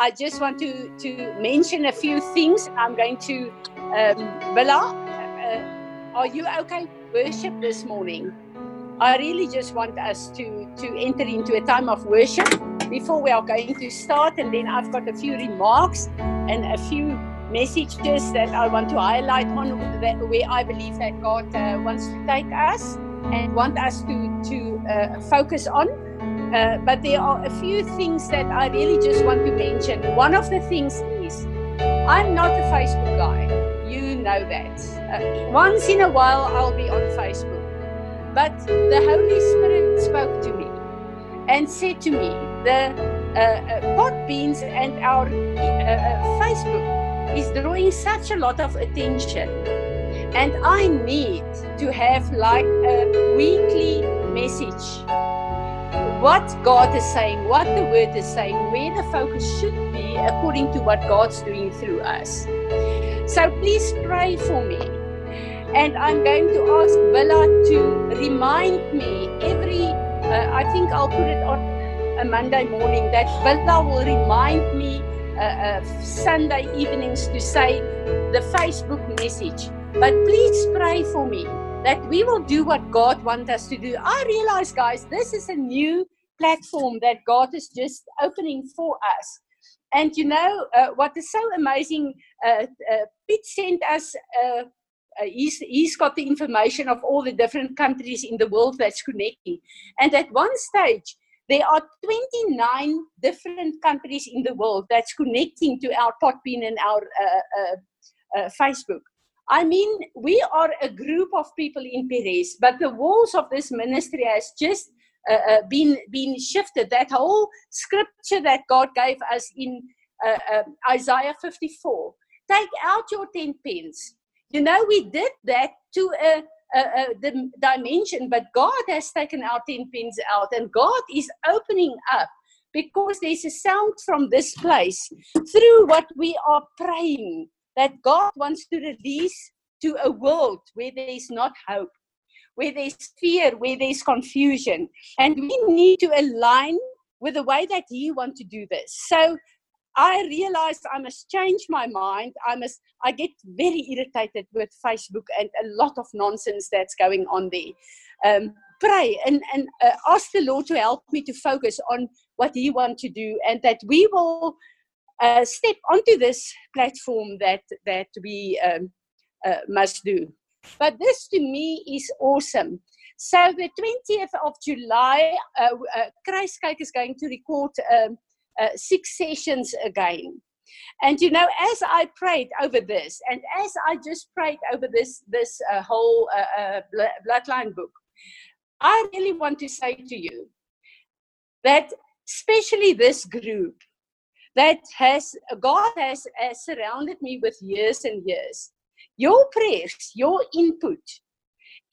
I just want to, to mention a few things. I'm going to, um, Bella, uh, are you okay worship this morning? I really just want us to, to enter into a time of worship before we are going to start. And then I've got a few remarks and a few messages that I want to highlight on the where I believe that God uh, wants to take us and want us to, to uh, focus on. Uh, but there are a few things that I really just want to mention. One of the things is I'm not a Facebook guy. You know that. Uh, once in a while, I'll be on Facebook. But the Holy Spirit spoke to me and said to me, the uh, uh Podbeans and our uh, Facebook is drawing such a lot of attention. And I need to have like a weekly message what God is saying, what the Word is saying, where the focus should be according to what God's doing through us. So please pray for me. And I'm going to ask Bella to remind me every, uh, I think I'll put it on a Monday morning, that Bella will remind me uh, uh, Sunday evenings to say the Facebook message. But please pray for me that we will do what God wants us to do. I realize, guys, this is a new platform that God is just opening for us. And you know uh, what is so amazing? Uh, uh, Pete sent us. Uh, uh, he's, he's got the information of all the different countries in the world that's connecting. And at one stage, there are 29 different countries in the world that's connecting to our Podbean and our uh, Facebook. I mean, we are a group of people in Perez, but the walls of this ministry has just uh, uh, been been shifted. That whole scripture that God gave us in uh, uh Isaiah 54. Take out your ten pence. You know, we did that to a, a, a dimension, but God has taken our ten pence out, and God is opening up because there's a sound from this place through what we are praying that God wants to release to a world where there is not hope, where there's fear, where there's confusion. And we need to align with the way that He wants to do this. So I realized I must change my mind. I must. I get very irritated with Facebook and a lot of nonsense that's going on there. Um, pray and and uh, ask the Lord to help me to focus on what He wants to do, and that we will uh, step onto this platform that that we um, uh, must do. But this to me is awesome. So the 20th of July, uh, uh, is going to record um, uh, six sessions again. And you know, as I prayed over this, and as I just prayed over this this uh, whole uh, bloodline book, I really want to say to you that, especially this group, that has God has, has surrounded me with years and years. Your prayers, your input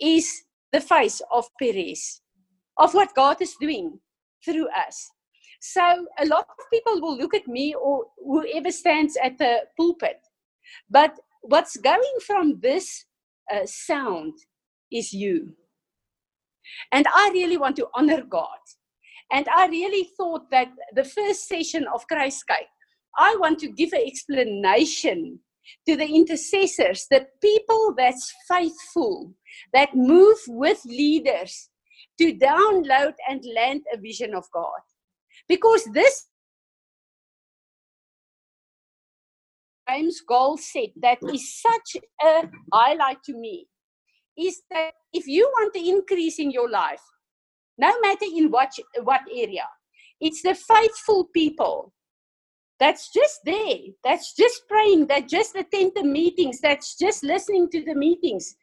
is the face of Perez, of what God is doing through us. So a lot of people will look at me or whoever stands at the pulpit. But what's going from this uh, sound is you. And I really want to honor God and I really thought that the first session of Kruiskyk, I want to give an explanation to the intercessors, the people that's faithful, that move with leaders to download and land a vision of God. Because this James Goll said that is such a highlight to me is that if you want to increase in your life, no matter in what, what area. It's the faithful people that's just there, that's just praying, that just attend the meetings, that's just listening to the meetings.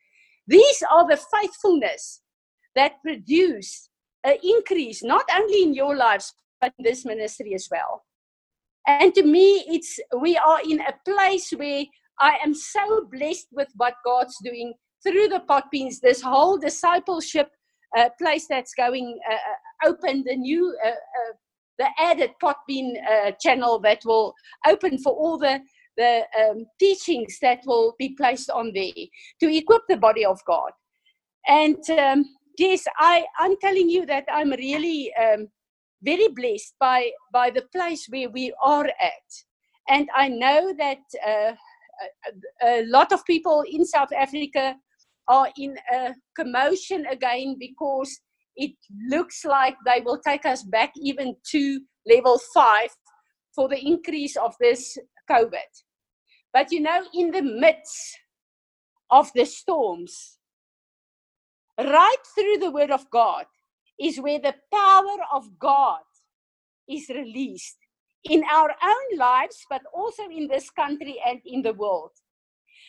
These are the faithfulness that produce an increase, not only in your lives, but in this ministry as well. And to me, it's we are in a place where I am so blessed with what God's doing through the Podbeans, this whole discipleship uh, place that's going uh, uh, open, the new, uh, uh, the added Podbean uh, channel that will open for all the the um, teachings that will be placed on there to equip the body of God. And um, yes, I, I'm telling you that I'm really um, very blessed by by the place where we are at, and I know that uh, a, a lot of people in South Africa are in a commotion again because it looks like they will take us back even to level five for the increase of this COVID. But you know, in the midst of the storms, right through the Word of God, is where the power of God is released in our own lives, but also in this country and in the world.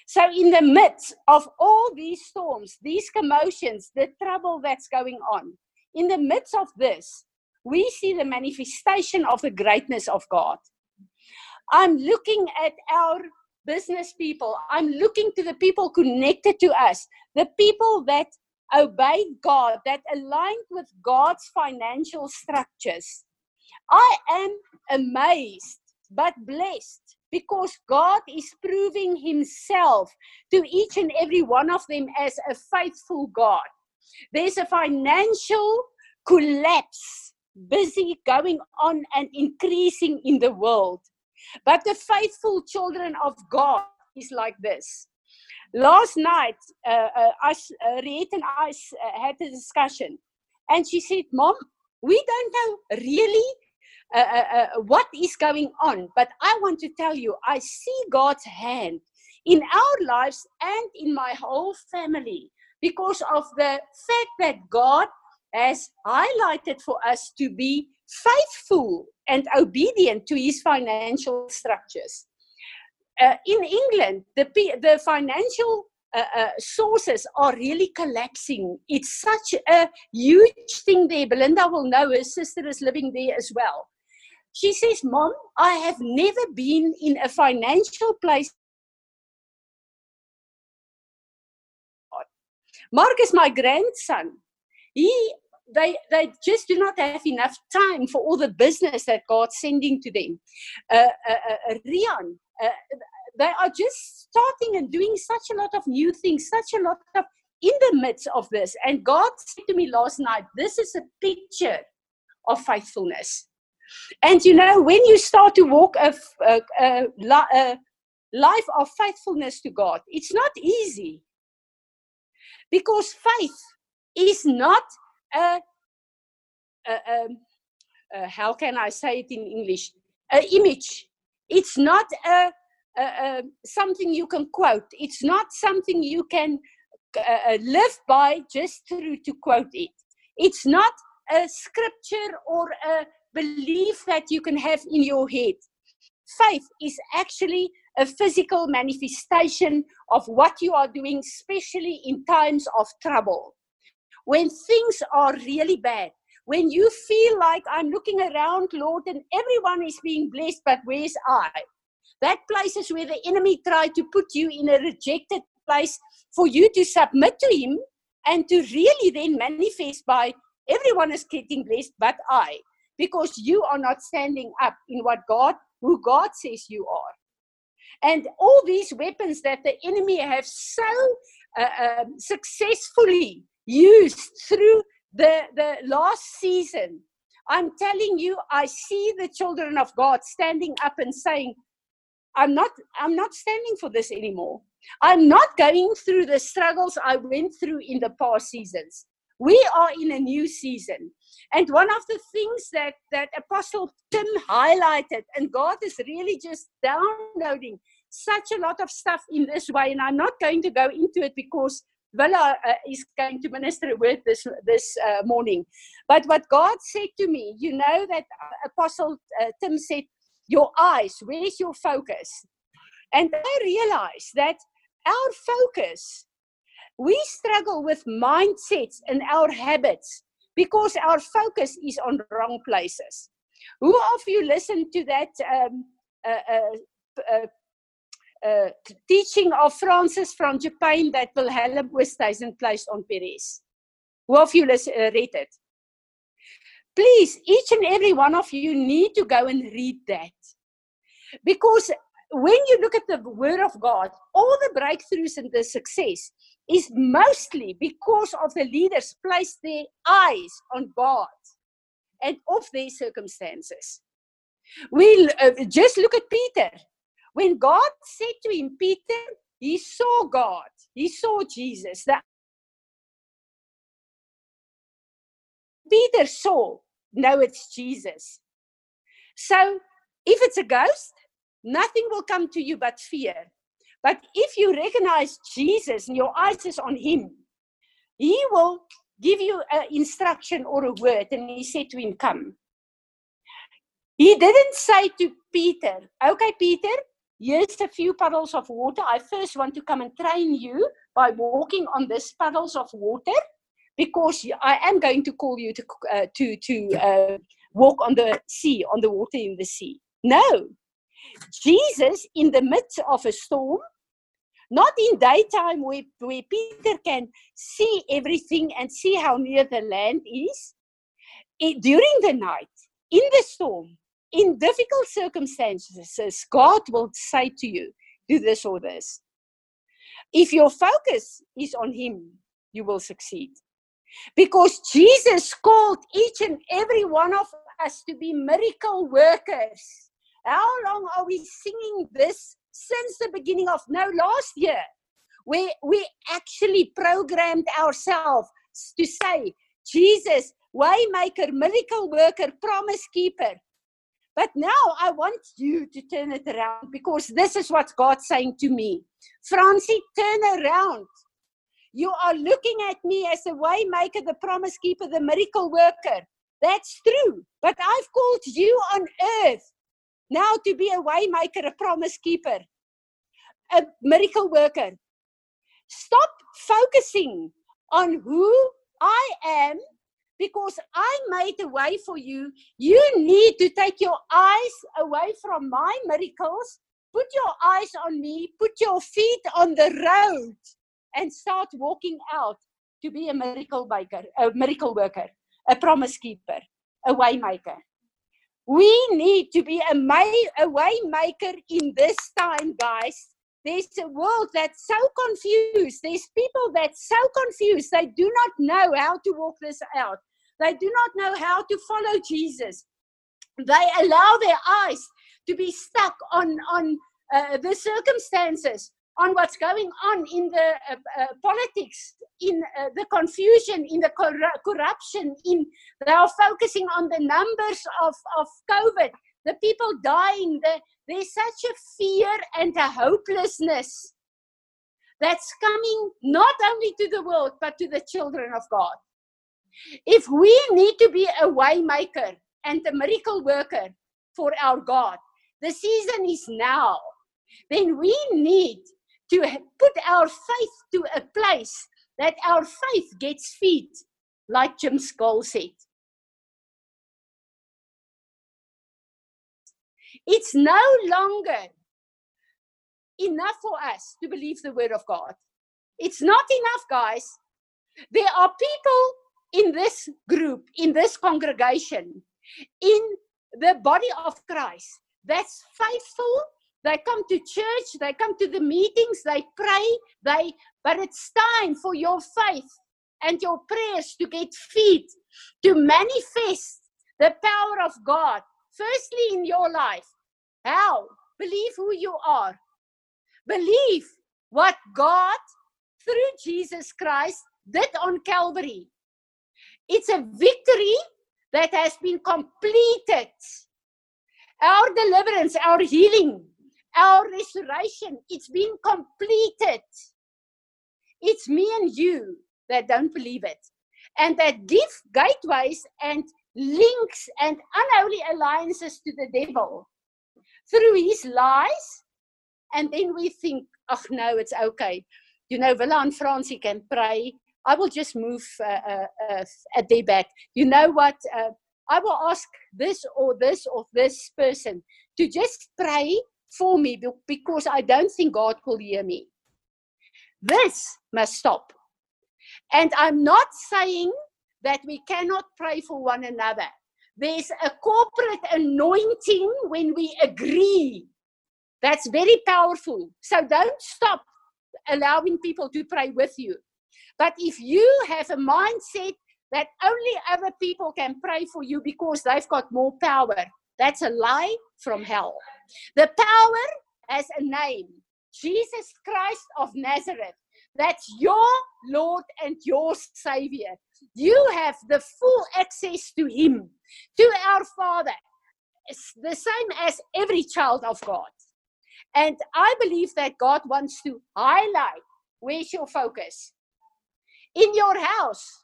So, in the midst of all these storms, these commotions, the trouble that's going on, in the midst of this, we see the manifestation of the greatness of God. I'm looking at our business people, I'm looking to the people connected to us, the people that obeyed God, that aligned with God's financial structures. I am amazed but blessed because God is proving Himself to each and every one of them as a faithful God. There's a financial collapse busy going on and increasing in the world. But the faithful children of God is like this. Last night, uh, uh, us, uh, and I uh, had a discussion, and she said, Mom, we don't know really uh, uh, uh, what is going on, but I want to tell you, I see God's hand in our lives and in my whole family because of the fact that God has highlighted for us to be faithful and obedient to his financial structures. Uh, in England, the, the financial uh, uh, sources are really collapsing. It's such a huge thing there. Belinda will know her sister is living there as well. She says, Mom, I have never been in a financial place. Mark is my grandson, he they they just do not have enough time for all the business that God's sending to them. Uh, uh, uh, uh Rian, uh, they are just starting and doing such a lot of new things, such a lot of in the midst of this. And God said to me last night, "This is a picture of faithfulness." And you know, when you start to walk a, a, a, a life of faithfulness to God, it's not easy because faith is not a, a, how can I say it in English? An image. It's not a, something you can quote. It's not something you can uh, live by just through to quote it. It's not a scripture or a belief that you can have in your head. Faith is actually a physical manifestation of what you are doing, especially in times of trouble when things are really bad, when you feel like I'm looking around, Lord, and everyone is being blessed, but where's I? That place is where the enemy tried to put you in a rejected place for you to submit to him and to really then manifest by everyone is getting blessed, but I, because you are not standing up in what God, who God says you are. And all these weapons that the enemy have so uh, uh, successfully used through the, the last season. I'm telling you, I see the children of God standing up and saying, I'm not, I'm not standing for this anymore. I'm not going through the struggles I went through in the past seasons. We are in a new season. And one of the things that, that Apostle Tim highlighted, and God is really just downloading such a lot of stuff in this way, and I'm not going to go into it because Villa uh, is going to minister word this this uh, morning. But what God said to me, you know that Apostle uh, Tim said, "Your eyes, where's your focus?" And I realized that our focus, we struggle with mindsets and our habits because our focus is on wrong places. Who of you listened to that um, uh, uh, uh uh, teaching of Francis from Japan that Wilhelm Oosthuizen placed on Perez. Who of you uh, read it? Please, each and every one of you need to go and read that. Because when you look at the Word of God, all the breakthroughs and the success is mostly because of the leaders placed their eyes on God and of their circumstances. We uh, just look at Peter. When God said to him, Peter, he saw God, he saw Jesus. The Peter saw, no, it's Jesus. So if it's a ghost, nothing will come to you but fear. But if you recognize Jesus and your eyes is on him, he will give you an instruction or a word. And he said to him, Come. He didn't say to Peter, Okay, Peter, here's a few puddles of water. I first want to come and train you by walking on these puddles of water because I am going to call you to, uh, to, to uh, walk on the sea, on the water in the sea. No. Jesus, in the midst of a storm, not in daytime where, where Peter can see everything and see how near the land is. It, during the night, in the storm, in difficult circumstances, God will say to you, do this or this. If your focus is on Him, you will succeed. Because Jesus called each and every one of us to be miracle workers. How long are we singing this since the beginning of no last year? We we actually programmed ourselves to say, Jesus, waymaker, miracle worker, promise keeper. But now I want you to turn it around because this is what God's saying to me. Francie, turn around. You are looking at me as a waymaker, the promise keeper, the miracle worker. That's true. But I've called you on earth now to be a waymaker, a promise keeper, a miracle worker. Stop focusing on who I am because I made a way for you. You need to take your eyes away from my miracles, put your eyes on me, put your feet on the road, and start walking out to be a miracle maker, a miracle worker, a promise keeper, a way maker. We need to be a, may, a way maker in this time, guys. There's a world that's so confused. There's people that's so confused. They do not know how to walk this out. They do not know how to follow Jesus. They allow their eyes to be stuck on, on uh, the circumstances, on what's going on in the uh, uh, politics, in uh, the confusion, in the cor- corruption. In they are focusing on the numbers of, of COVID, the people dying. The, there's such a fear and a hopelessness that's coming not only to the world but to the children of God. If we need to be a waymaker and a miracle worker for our God, the season is now. Then we need to put our faith to a place that our faith gets feet, like Jim Goll said. It's no longer enough for us to believe the word of God. It's not enough, guys. There are people in this group, in this congregation, in the body of Christ that's faithful they come to church, they come to the meetings, they pray, they but it's time for your faith and your prayers to get feet, to manifest the power of God. Firstly in your life. How? Believe who you are. Believe what God through Jesus Christ did on Calvary. It's a victory that has been completed. Our deliverance, our healing, our restoration, it's been completed. It's me and you that don't believe it. And that give gateways and links and unholy alliances to the devil through his lies. And then we think, oh no, it's okay. You know, Villa and Francie can pray. I will just move uh, uh, uh, at their back. You know what? Uh, I will ask this or this or this person to just pray for me because I don't think God will hear me. This must stop. And I'm not saying that we cannot pray for one another. There's a corporate anointing when we agree. That's very powerful. So don't stop allowing people to pray with you. But if you have a mindset that only other people can pray for you because they've got more power. That's a lie from hell. The power has a name Jesus Christ of Nazareth. That's your Lord and your Savior. You have the full access to Him, to our Father. It's the same as every child of God. And I believe that God wants to highlight where's your focus. In your house,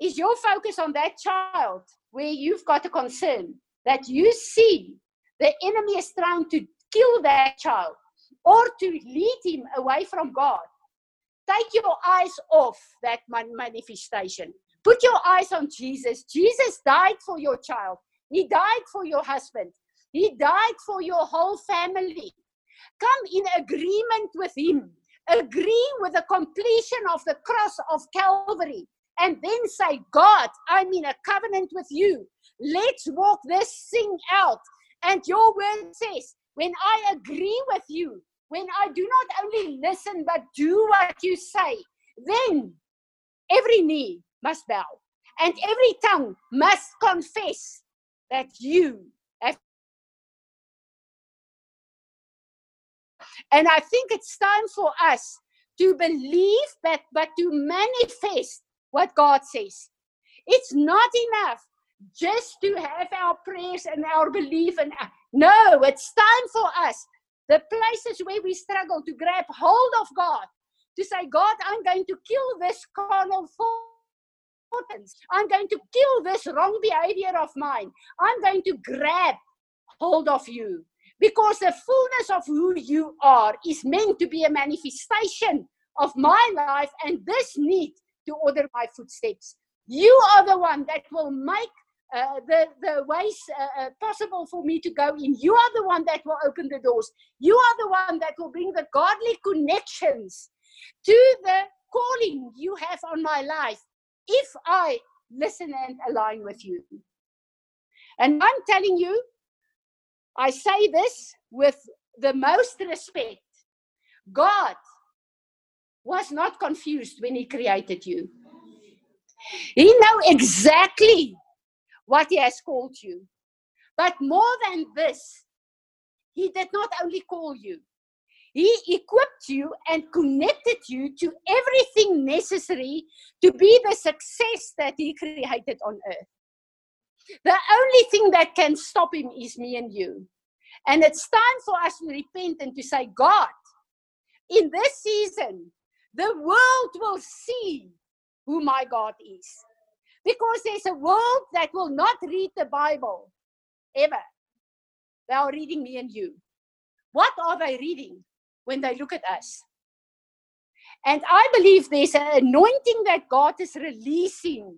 is your focus on that child where you've got a concern that you see the enemy is trying to kill that child or to lead him away from God? Take your eyes off that manifestation. Put your eyes on Jesus. Jesus died for your child. He died for your husband. He died for your whole family. Come in agreement with Him. Agree with the completion of the cross of Calvary. And then say, God, I'm in a covenant with you. Let's walk this thing out. And your word says, when I agree with you, when I do not only listen but do what you say, then every knee must bow and every tongue must confess that you have. And I think it's time for us to believe that, but to manifest what God says. It's not enough just to have our prayers and our belief. And no, it's time for us, the places where we struggle, to grab hold of God, to say, God, I'm going to kill this carnal thought I'm going to kill this wrong behavior of mine. I'm going to grab hold of you because the fullness of who you are is meant to be a manifestation of my life and this need to order my footsteps. You are the one that will make uh, the, the ways uh, uh, possible for me to go in. You are the one that will open the doors. You are the one that will bring the godly connections to the calling you have on my life if I listen and align with you. And I'm telling you, I say this with the most respect. God was not confused when He created you. He knew exactly what He has called you. But more than this, He did not only call you, he equipped you and connected you to everything necessary to be the success that He created on earth. The only thing that can stop Him is me and you. And it's time for us to repent and to say, God, in this season, the world will see who my God is. Because there's a world that will not read the Bible ever. They are reading me and you. What are they reading? when they look at us. And I believe there's an anointing that God is releasing,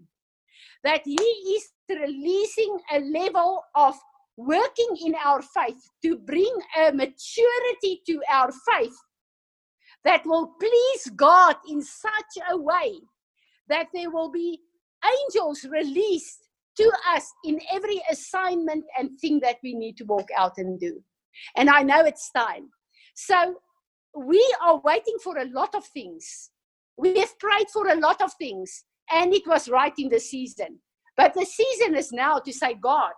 that He is releasing a level of working in our faith to bring a maturity to our faith that will please God in such a way that there will be angels released to us in every assignment and thing that we need to walk out and do. And I know it's time. So we are waiting for a lot of things. We have prayed for a lot of things, and it was right in the season. But the season is now to say, God,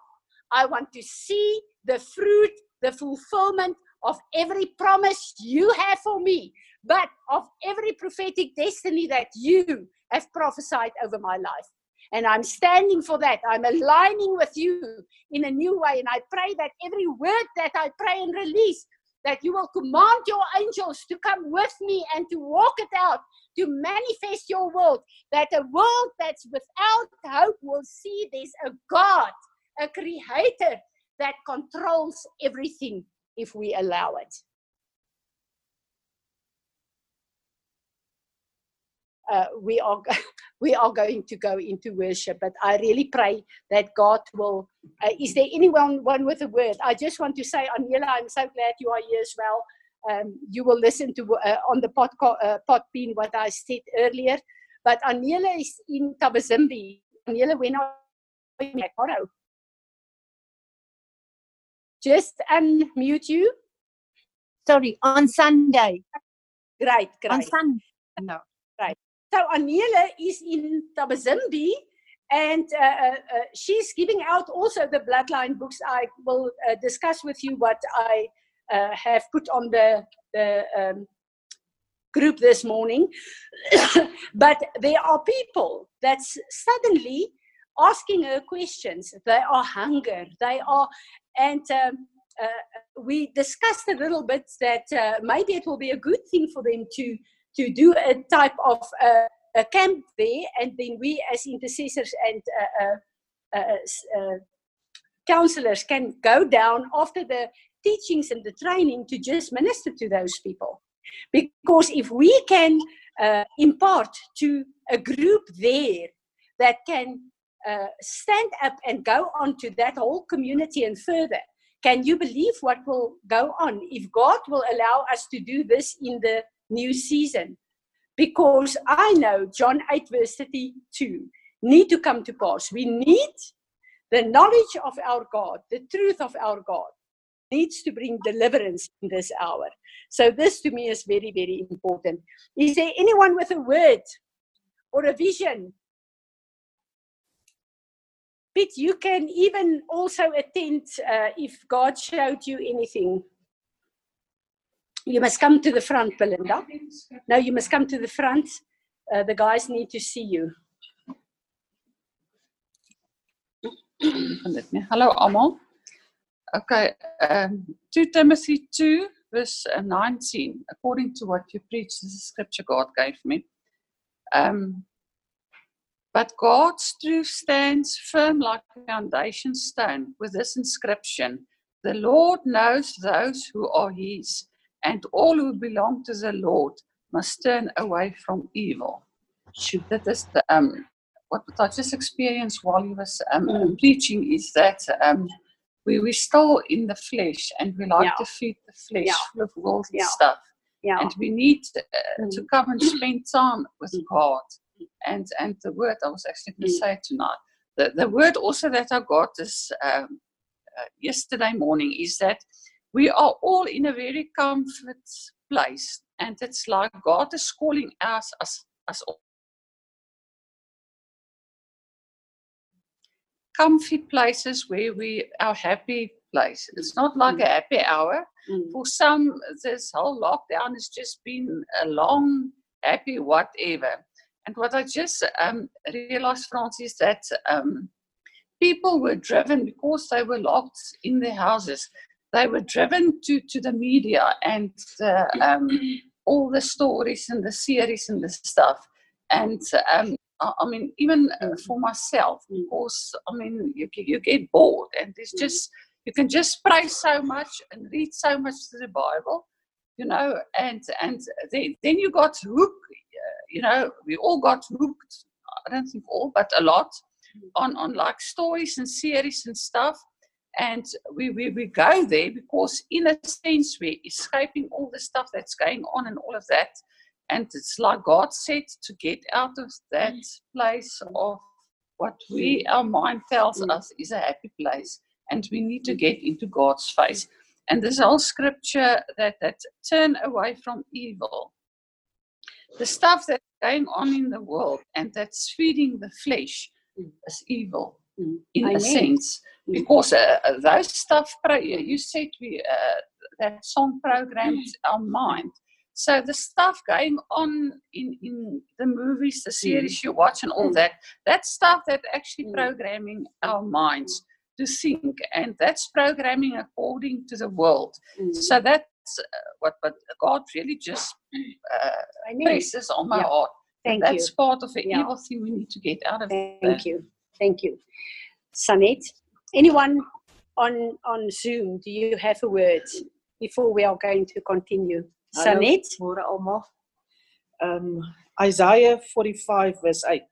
I want to see the fruit, the fulfillment of every promise you have for me, but of every prophetic destiny that you have prophesied over my life. And I'm standing for that. I'm aligning with you in a new way. And I pray that every word that I pray and release that you will command your angels to come with me and to walk it out, to manifest your world, that a world that's without hope will see there's a God, a creator that controls everything if we allow it. Uh, we are we are going to go into worship. But I really pray that God will. Uh, is there anyone one with a word? I just want to say, Aniela, I'm so glad you are here as well. Um, you will listen to uh, on the podco- uh, podbean what I said earlier. But Aniela is in Thabazimbi. Aniela, when are you tomorrow? Just unmute you. Sorry, on Sunday. Great, great. On Sunday. No. Right. So Anela is in Thabazimbi and uh, uh, uh, she's giving out also the bloodline books. I will uh, discuss with you what I uh, have put on the, the um, group this morning. but there are people that's suddenly asking her questions. They are hunger. They are, and um, uh, we discussed a little bit that maybe it will be a good thing for them to to do a type of uh, a camp there, and then we as intercessors and uh, uh, uh, counselors can go down after the teachings and the training to just minister to those people. Because if we can impart to a group there that can uh, stand up and go on to that whole community and further. Can you believe what will go on if God will allow us to do this in the new season? Because I know John 8, verse 32 need to come to pass. We need the knowledge of our God, the truth of our God needs to bring deliverance in this hour. So, this to me is very, very important. Is there anyone with a word or a vision Pete, you can even also attend uh, if God showed you anything. You must come to the front, Belinda. No, you must come to the front. Uh, the guys need to see you. Hello, almal. Okay, um, 2 Timothy 2, verse uh, 19. According to what you preach, this is scripture God gave me. Um, but God's truth stands firm like a foundation stone with this inscription The Lord knows those who are His, and all who belong to the Lord must turn away from evil. That is the, um, what I just experienced while he was um, mm. preaching is that um, we, we're still in the flesh and we like yeah. to feed the flesh yeah. full of worldly yeah. stuff. Yeah. And we need to, uh, mm. to come and spend time with mm. God and and the word I was actually going to mm. say tonight. The the word also that I got this um, uh, yesterday morning is that we are all in a very comfort place, and it's like God is calling us as as all. comfy places where we are happy place. It's not like mm. a happy hour. Mm. For some, this whole lockdown has just been a long, happy whatever. And what I just um, realized, Francis, that um, people were driven because they were locked in their houses. They were driven to, to the media and uh, um, all the stories and the series and the stuff. And um, I mean, even uh, for myself, because I mean, you, you get bored, and it's just you can just pray so much and read so much to the Bible, you know, and and then, then you got hooked you know, we all got hooked. I don't think all, but a lot on on like stories and series and stuff. And we, we, we go there because, in a sense, we're escaping all the stuff that's going on and all of that. And it's like God said to get out of that place of what we, our mind tells us is a happy place. And we need to get into God's face. And this whole scripture that, that turn away from evil the stuff that's going on in the world and that's feeding the flesh mm. is evil mm. in I a sense mm. Because uh, uh, those stuff you said we uh, that song programmed mm. our mind so the stuff going on in, in the movies the series mm. you watch and all mm. that that stuff that actually programming our minds to think and that's programming according to the world so that's uh, what what God really just uh, places on my yeah. heart. Thank that's you. That's part of the yeah. evil thing we need to get out of. Thank that. you, thank you, Sanet. Anyone on on Zoom? Do you have a word before we are going to continue? Sanet. Um, Isaiah 45 verse 8.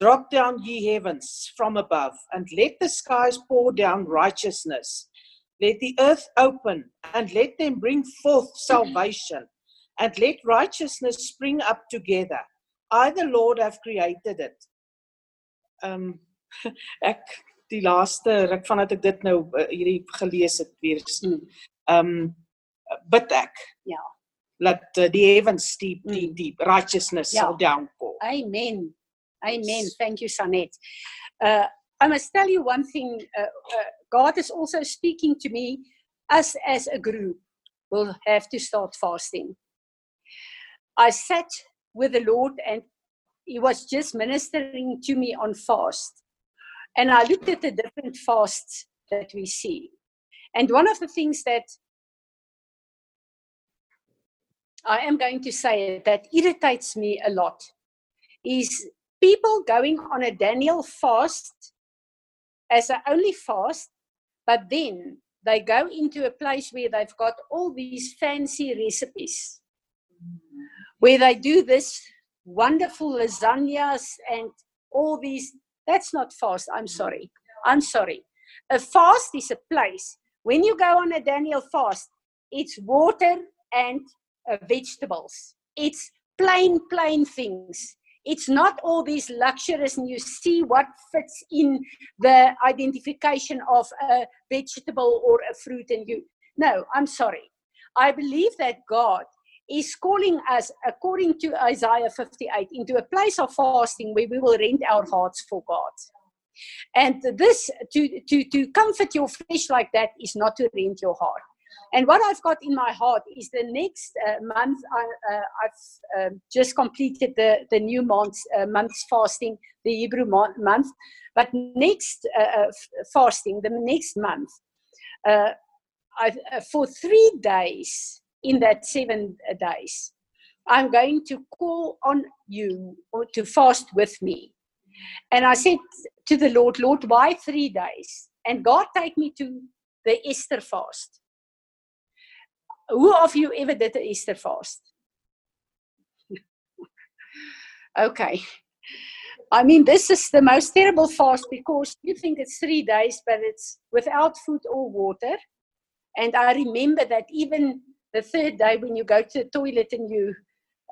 Drop down, ye heavens, from above, and let the skies pour down righteousness let the earth open and let them bring forth salvation and let righteousness spring up together. I, the Lord, have created it. Um, ek die laaste ruk vandat ek dit nou uh, hierdie gelees het weer. Hmm. Um bid ek. Ja. Let uh, die heavens die die Mm. die righteousness Ja. sal downpour. Amen. Amen. Thank you, Sanet. Uh, I must tell you one thing. Uh, uh, God is also speaking to me. Us as a group will have to start fasting. I sat with the Lord and He was just ministering to me on fast. And I looked at the different fasts that we see. And one of the things that I am going to say that irritates me a lot is people going on a Daniel fast as a only fast, but then they go into a place where they've got all these fancy recipes, where they do this wonderful lasagnas and all these. That's not fast. I'm sorry. I'm sorry. A fast is a place. When you go on a Daniel fast, it's water and uh, vegetables. It's plain, plain things. It's not all these luxuries, and you see what fits in the identification of a vegetable or a fruit. And you, no, I'm sorry. I believe that God is calling us, according to Isaiah 58, into a place of fasting where we will rent our hearts for God. And this, to, to, to comfort your flesh like that, is not to rent your heart. And what I've got in my heart is the next uh, month, I, I've uh, just completed the, the new month, uh, month's fasting, the Hebrew month. But next uh, uh, fasting, the next month, uh, for three days in that seven days, I'm going to call on you or to fast with me. And I said to the Lord, Lord, why three days? And God take me to the Esther fast. Who of you ever did the Esther fast? okay. I mean, this is the most terrible fast because you think it's three days, but it's without food or water. And I remember that even the third day, when you go to the toilet and you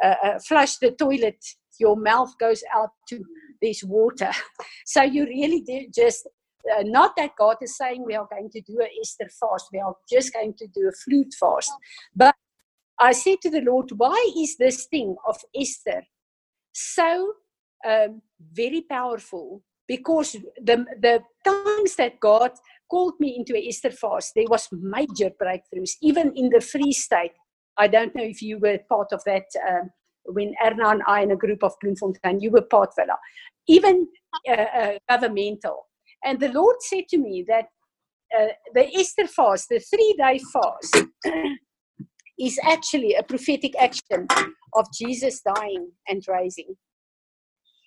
uh, uh, flush the toilet, your mouth goes out to this water. So you really do just uh, not that God is saying we are going to do an Esther fast, we are just going to do a flute fast. But I said to the Lord, why is this thing of Esther so um, very powerful? Because the, the times that God called me into a Esther fast, there was major breakthroughs, even in the Free State. I don't know if you were part of that um, when Erna and I and a group of Bloemfontein, you were part of it. Even uh, uh, governmental. And the Lord said to me that uh, the Esther fast, the three day fast, is actually a prophetic action of Jesus dying and rising.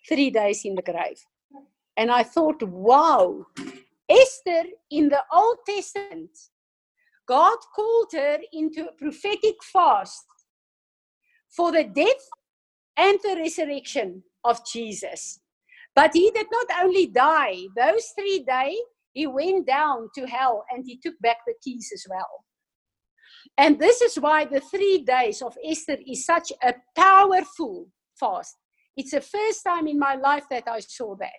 Three days in the grave. And I thought, wow, Esther in the Old Testament, God called her into a prophetic fast for the death and the resurrection of Jesus. But he did not only die, those three days, he went down to hell and he took back the keys as well. And this is why the three days of Esther is such a powerful fast. It's the first time in my life that I saw that.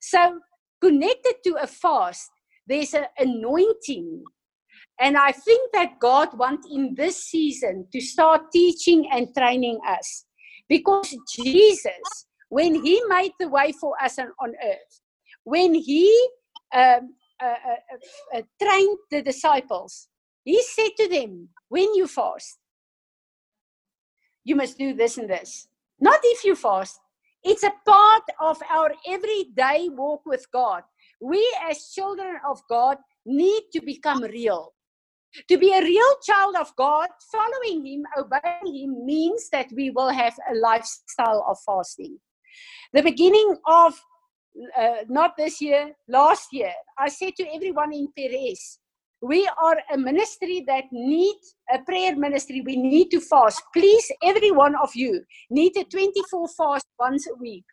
So, connected to a fast, there's an anointing. And I think that God wants in this season to start teaching and training us. Because Jesus, when he made the way for us on, earth, when he um, uh, uh, uh, trained the disciples, he said to them, when you fast, you must do this and this. Not if you fast. It's a part of our everyday walk with God. We, as children of God, need to become real. To be a real child of God, following Him, obeying Him, means that we will have a lifestyle of fasting. The beginning of uh, not this year, last year, I said to everyone in Perez, we are a ministry that need a prayer ministry. We need to fast. Please, every one of you need a 24 fast once a week,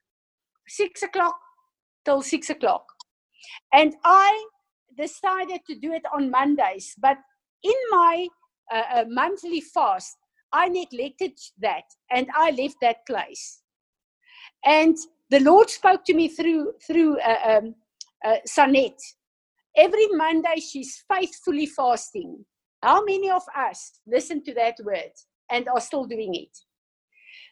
six o'clock till six o'clock. And I decided to do it on Mondays, but in my uh, uh, monthly fast, I neglected that and I left that place. And the Lord spoke to me through through uh, um, uh, Sanet. Every Monday, she's faithfully fasting. How many of us listen to that word? and are still doing it.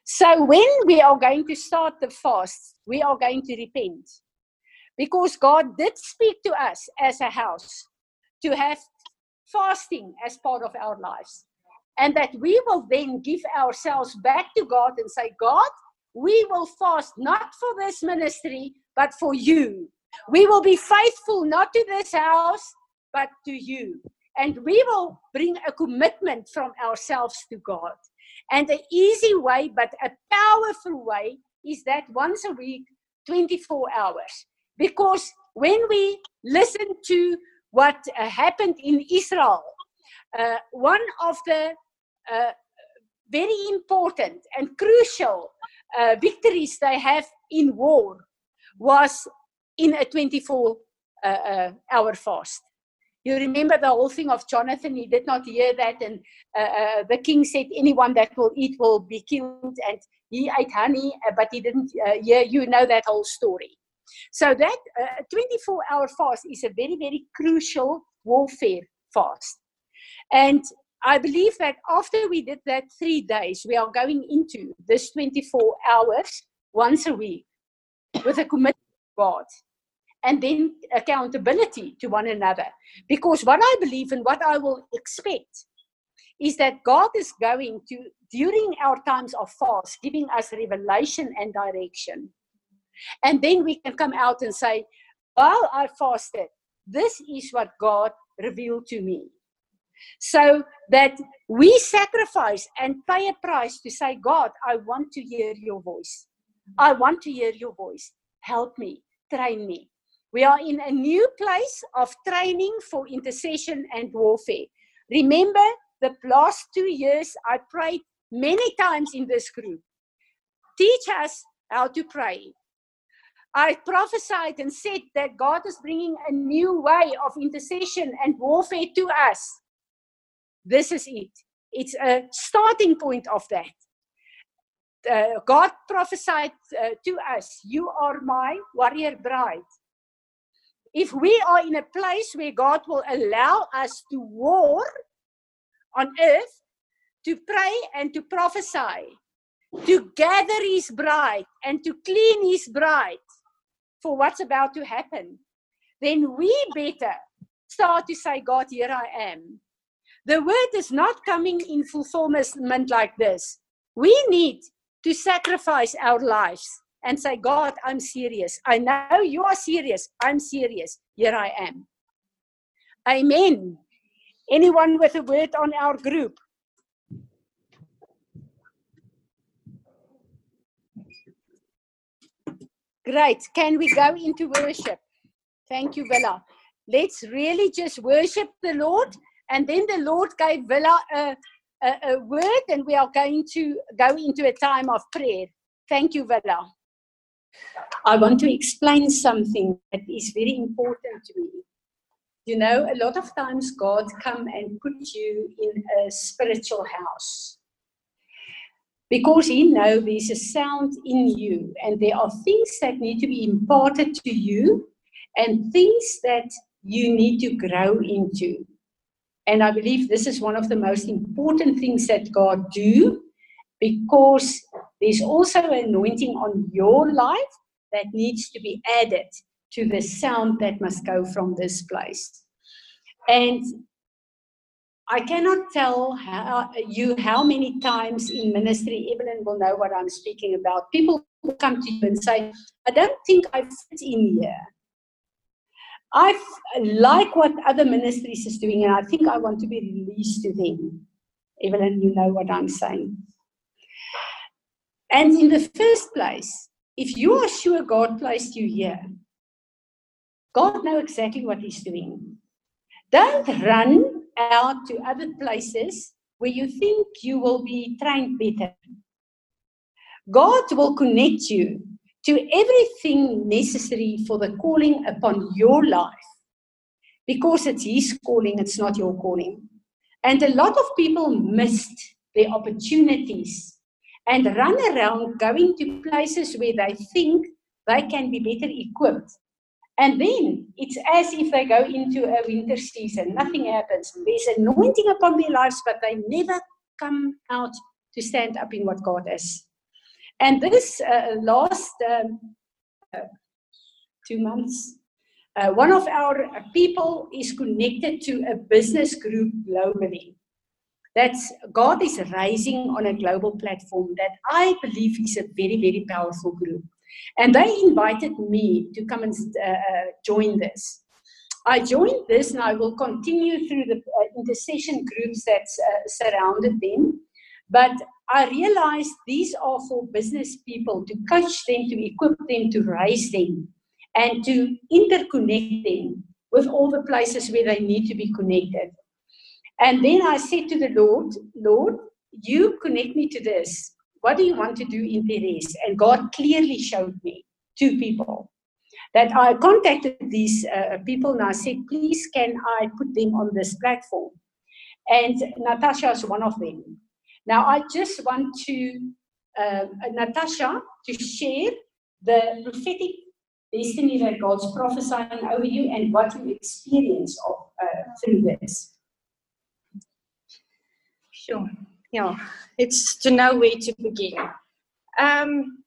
So when we are going to start the fast, we are going to repent. Because God did speak to us as a house to have fasting as part of our lives. And that we will then give ourselves back to God and say, God, we will fast not for this ministry, but for you. We will be faithful not to this house, but to you. And we will bring a commitment from ourselves to God. And the easy way, but a powerful way, is that once a week, 24 hours. Because when we listen to what uh, happened in Israel, uh, one of the uh, very important and crucial uh, victories they have in war was in a 24 uh, uh, hour fast. You remember the whole thing of Jonathan, he did not hear that, and the king said, Anyone that will eat will be killed, and he ate honey, but he didn't hear. You know that whole story. So that uh, 24 hour fast is a very, very crucial warfare fast. And I believe that after we did that three days, we are going into this 24 hours once a week with a commitment God and then accountability to one another. Because what I believe and what I will expect is that God is going to, during our times of fast, giving us revelation and direction. And then we can come out and say, while I fasted, this is what God revealed to me. So that we sacrifice and pay a price to say, God, I want to hear your voice. I want to hear your voice. Help me, train me. We are in a new place of training for intercession and warfare. Remember, the last two years I prayed many times in this group. Teach us how to pray. I prophesied and said that God is bringing a new way of intercession and warfare to us. This is it. It's a starting point of that. Uh, God prophesied uh, to us, You are my warrior bride. If we are in a place where God will allow us to war on earth, to pray and to prophesy, to gather his bride and to clean his bride, for what's about to happen, then we better start to say, God, here I am. The word is not coming in fulfillment like this. We need to sacrifice our lives and say, God, I'm serious. I know you are serious. I'm serious. Here I am. Amen. Anyone with a word on our group? Great. Can we go into worship? Thank you, Bella. Let's really just worship the Lord. And then the Lord gave Bella a, a, a word, and we are going to go into a time of prayer. Thank you, Bella. I want to explain something that is very important to me. You know, a lot of times God come and put you in a spiritual house because he knows there's a sound in you and there are things that need to be imparted to you and things that you need to grow into and i believe this is one of the most important things that god do because there's also anointing on your life that needs to be added to the sound that must go from this place and I cannot tell how, you how many times in ministry, Evelyn will know what I'm speaking about. People come to you and say, I don't think I fit in here. I like what other ministries is doing, and I think I want to be released to them. Evelyn, you know what I'm saying. And in the first place, if you are sure God placed you here, God knows exactly what He's doing. Don't run out to other places where you think you will be trained better. God will connect you to everything necessary for the calling upon your life because it's His calling, it's not your calling. And a lot of people missed their opportunities and run around going to places where they think they can be better equipped and then it's as if they go into a winter season, nothing happens. There's anointing upon their lives, but they never come out to stand up in what God has. And this uh, last um, uh, two months, uh, one of our people is connected to a business group globally. That's God is rising on a global platform that I believe is a very, very powerful group. And they invited me to come and uh, uh join this. I joined this and I will continue through the uh, intercession groups that uh, surrounded them. But I realized these are for business people to coach them, to equip them, to raise them, and to interconnect them with all the places where they need to be connected. And then I said to the Lord, Lord, you connect me to this. What do you want to do in Perez? And God clearly showed me two people that I contacted these uh, people and I said, please, can I put them on this platform? And Natasha is one of them. Now, I just want to, uh, Natasha, to share the prophetic destiny that God's prophesying over you and what you experience of, uh, through this. Sure. Yeah, it's to know where to begin. Um,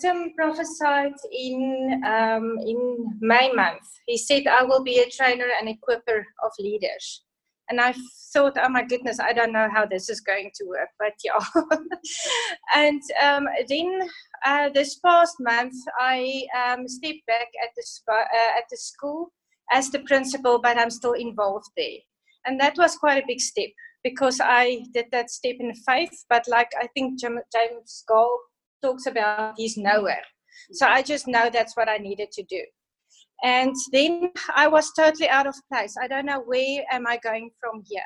Tim prophesied in um, in May month. He said, "I will be a trainer and equiper of leaders." And I thought, "Oh my goodness, I don't know how this is going to work." But yeah. and um, then uh, this past month, I um, stepped back at the uh, at the school as the principal, but I'm still involved there, and that was quite a big step because I did that step in faith. But like I think James Goll talks about he's nowhere. So I just know that's what I needed to do. And then I was totally out of place. I don't know where am I going from here.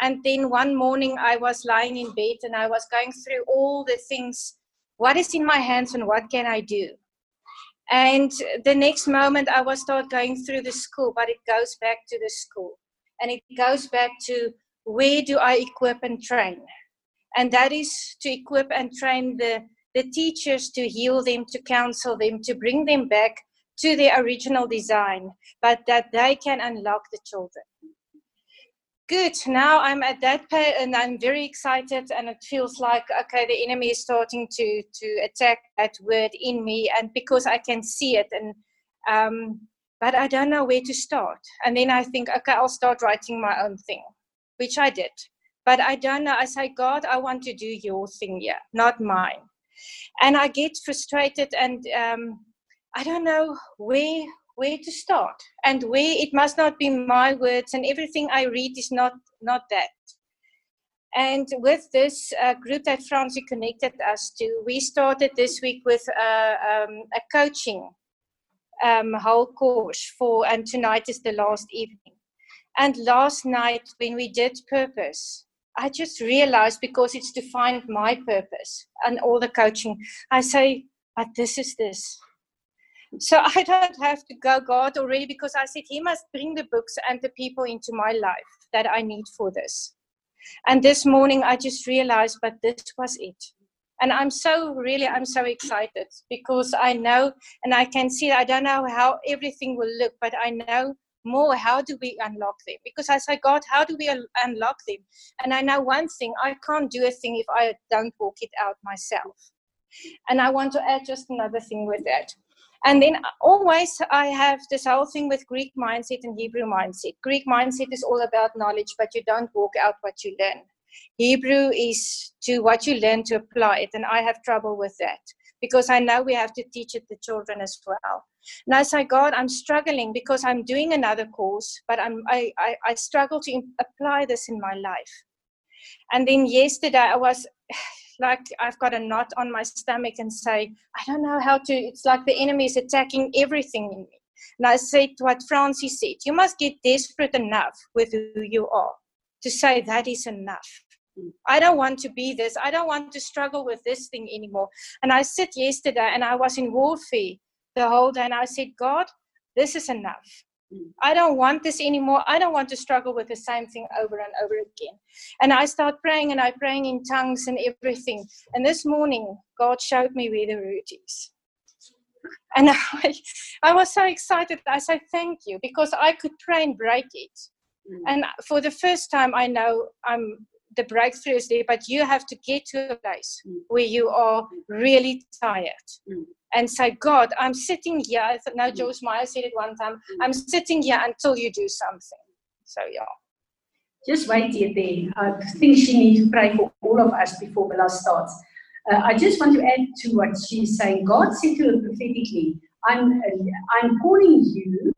And then one morning I was lying in bed and I was going through all the things. What is in my hands and what can I do? And the next moment I was start going through the school, but it goes back to the school. And it goes back to where do I equip and train? And that is to equip and train the the teachers to heal them, to counsel them, to bring them back to their original design, but that they can unlock the children. Good. Now I'm at that pay point, and I'm very excited, and it feels like okay, the enemy is starting to to attack that word in me, and because I can see it, and um, but I don't know where to start. And then I think, okay, I'll start writing my own thing, which I did. But I don't know. I say, God, I want to do your thing here, not mine and I get frustrated and um, I don't know where where to start and where it must not be my words and everything I read is not not that. And with this uh, group that Francie connected us to, we started this week with uh, um, a coaching um, whole course for, and tonight is the last evening. And last night, when we did purpose, I just realized because it's to find my purpose and all the coaching, I say, but this is this. So I don't have to go God already because I said He must bring the books and the people into my life that I need for this. And this morning I just realized, but this was it. And I'm so really, I'm so excited because I know and I can see, I don't know how everything will look, but I know more how do we unlock them because i say god how do we un- unlock them and i know one thing i can't do a thing if i don't walk it out myself and i want to add just another thing with that and then always i have this whole thing with greek mindset and hebrew mindset. Greek mindset is all about knowledge but you don't walk out what you learn. Hebrew is to what you learn to apply it and i have trouble with that because i know we have to teach it to children as well. And I say, God, I'm struggling because I'm doing another course, but I'm, I, I, I struggle to apply this in my life. And then yesterday I was like, I've got a knot on my stomach and say, I don't know how to, it's like the enemy is attacking everything in me. And I said what Francis said, you must get desperate enough with who you are to say that is enough. I don't want to be this. I don't want to struggle with this thing anymore. And I said yesterday and I was in warfare the whole day. And I said, God, this is enough. I don't want this anymore. I don't want to struggle with the same thing over and over again. And I start praying and I praying in tongues and everything. And this morning, God showed me where the root is. And I, I was so excited. I said, Thank you, because I could pray and break it. Mm. And for the first time, I know I'm the breakthrough is there, but you have to get to a place Mm. where you are really tired. Mm. And say, God, I'm sitting here. Now. Joyce Meyer said it one time. Mm. I'm sitting here until you do something. So yeah. Just wait here then. I think she needs to pray for all of us before Bella starts. Uh, I just want to add to what she's saying. God said to her prophetically, I'm, uh, I'm calling you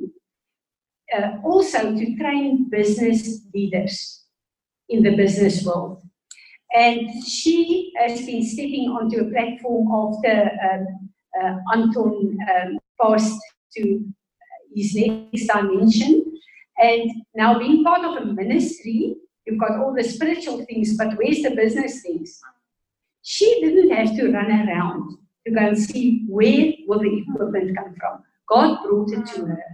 uh, also to train business leaders in the business world. And she has been stepping onto a platform after um, Anton um, passed to his next dimension. And now being part of a ministry, you've got all the spiritual things, but where's the business things? She didn't have to run around to go and see where will the equipment come from. God brought it to her.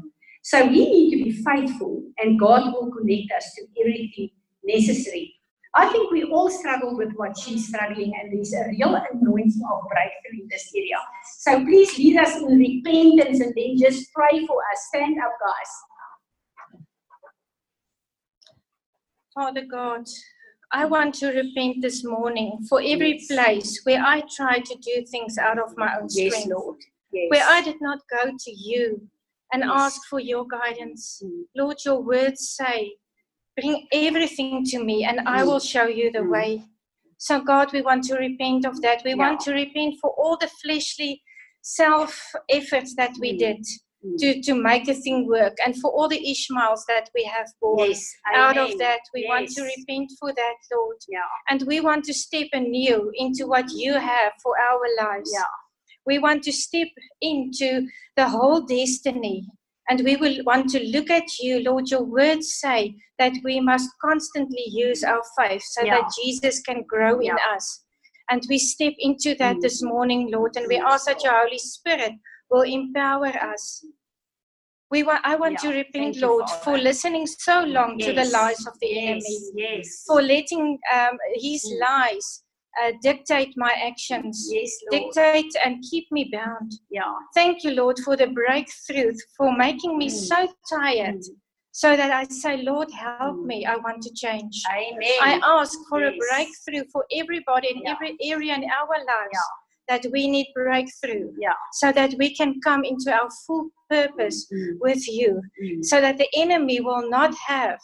So we need to be faithful and God will connect us to everything necessary. I think we all struggle with what she's struggling and there's a real anointing of breakthrough in this area. So please lead us in repentance and then just pray for us. Stand up, guys. Father God, I want to repent this morning for every place where I try to do things out of my own Yes, strength, Lord. Yes. where I did not go to you and Yes. ask for your guidance. Mm. Lord, your words say, bring everything to me and I Mm. will show you the Mm. way. So, God, we want to repent of that. We want to repent for all the fleshly self efforts that we Mm. did Mm. to, to make a thing work and for all the Ishmaels that we have born Yes. out of that. We want to repent for that, Lord. Yeah. And we want to step anew into what you have for our lives. Yeah. We want to step into the whole destiny. And we will want to look at you, Lord. Your words say that we must constantly use our faith so Yeah. that Jesus can grow in us. And we step into that Mm. this morning, Lord. And we ask that your Holy Spirit will empower us. We want, I want Yeah. to repent, Thank Lord, Father. for listening so long to the lies of the Yes. enemy, Yes. for letting um, his Mm. lies uh, dictate my actions, Yes, Lord. dictate and keep me bound. Yeah. Thank you, Lord, for the breakthrough, for making me Mm. so tired, Mm. so that I say, Lord, help Mm. me. I want to change. Amen. I ask for a breakthrough for everybody in Yeah. every area in our lives. Yeah. That we need breakthrough Yeah. so that we can come into our full purpose Mm. with you, Mm. so that the enemy will not have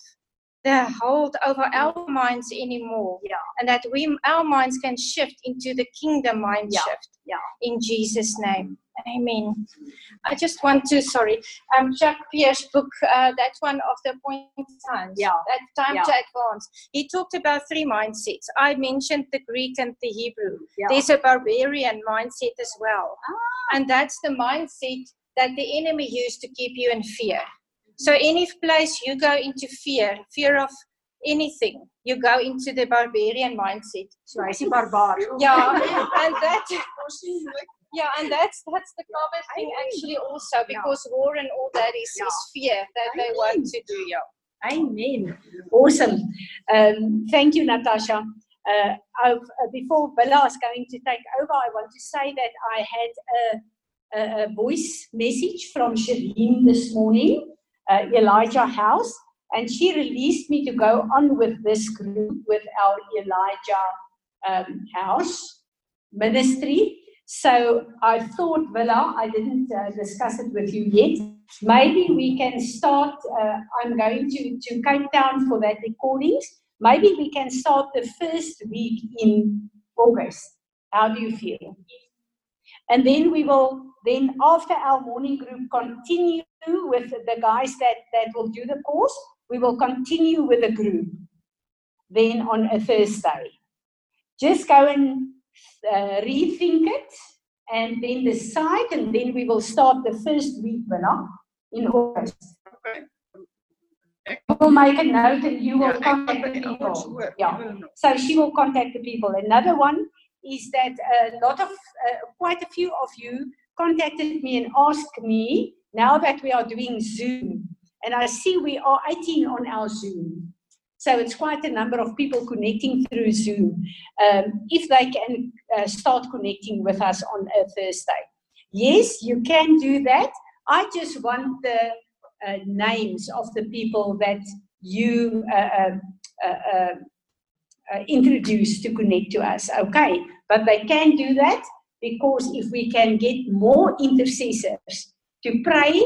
the hold over our minds anymore, Yeah. and that we our minds can shift into the kingdom mind Yeah. shift. Yeah. In Jesus' name, Amen. I just want to sorry, um, Chuck Pierce book uh, that one of the appointed times. Yeah. That time Yeah. to advance. He talked about three mindsets. I mentioned the Greek and the Hebrew. Yeah. There's a barbarian mindset as well. Ah. And that's the mindset that the enemy used to keep you in fear. So any place you go into fear, fear of anything, you go into the barbarian mindset. So hy's die barbaar. Yeah, and that yeah, and that's that's the clever thing actually also because war and all that is, is fear that they want to do. Yeah. Amen. Awesome. Um, thank you, Natasha. Uh, uh, before Bella is going to take over, I want to say that I had a, a, a voice message from Shireen this morning, uh, Elijah House, and she released me to go on with this group with our Elijah um, House ministry. So I thought, Bella, I didn't uh, discuss it with you yet. Maybe we can start. Uh, I'm going to, to Cape Town for that recordings. Maybe we can start the first week in August. How do you feel? And then we will, then after our morning group, continue with the guys that, that will do the course. We will continue with the group then on a Thursday. Just go and uh, rethink it and then decide, and then we will start the first week, Bella, in August. We'll make a note and you will contact the people. Yeah. So she will contact the people. Another one is that a lot of, uh, quite a few of you contacted me and asked me now that we are doing Zoom, and I see we are 18 on our Zoom. So it's quite a number of people connecting through Zoom. Um, if they can uh, start connecting with us on a Thursday. Yes, you can do that. I just want the uh, names of the people that you uh, uh, uh, uh, introduce to connect to us. Okay, but they can do that because if we can get more intercessors to pray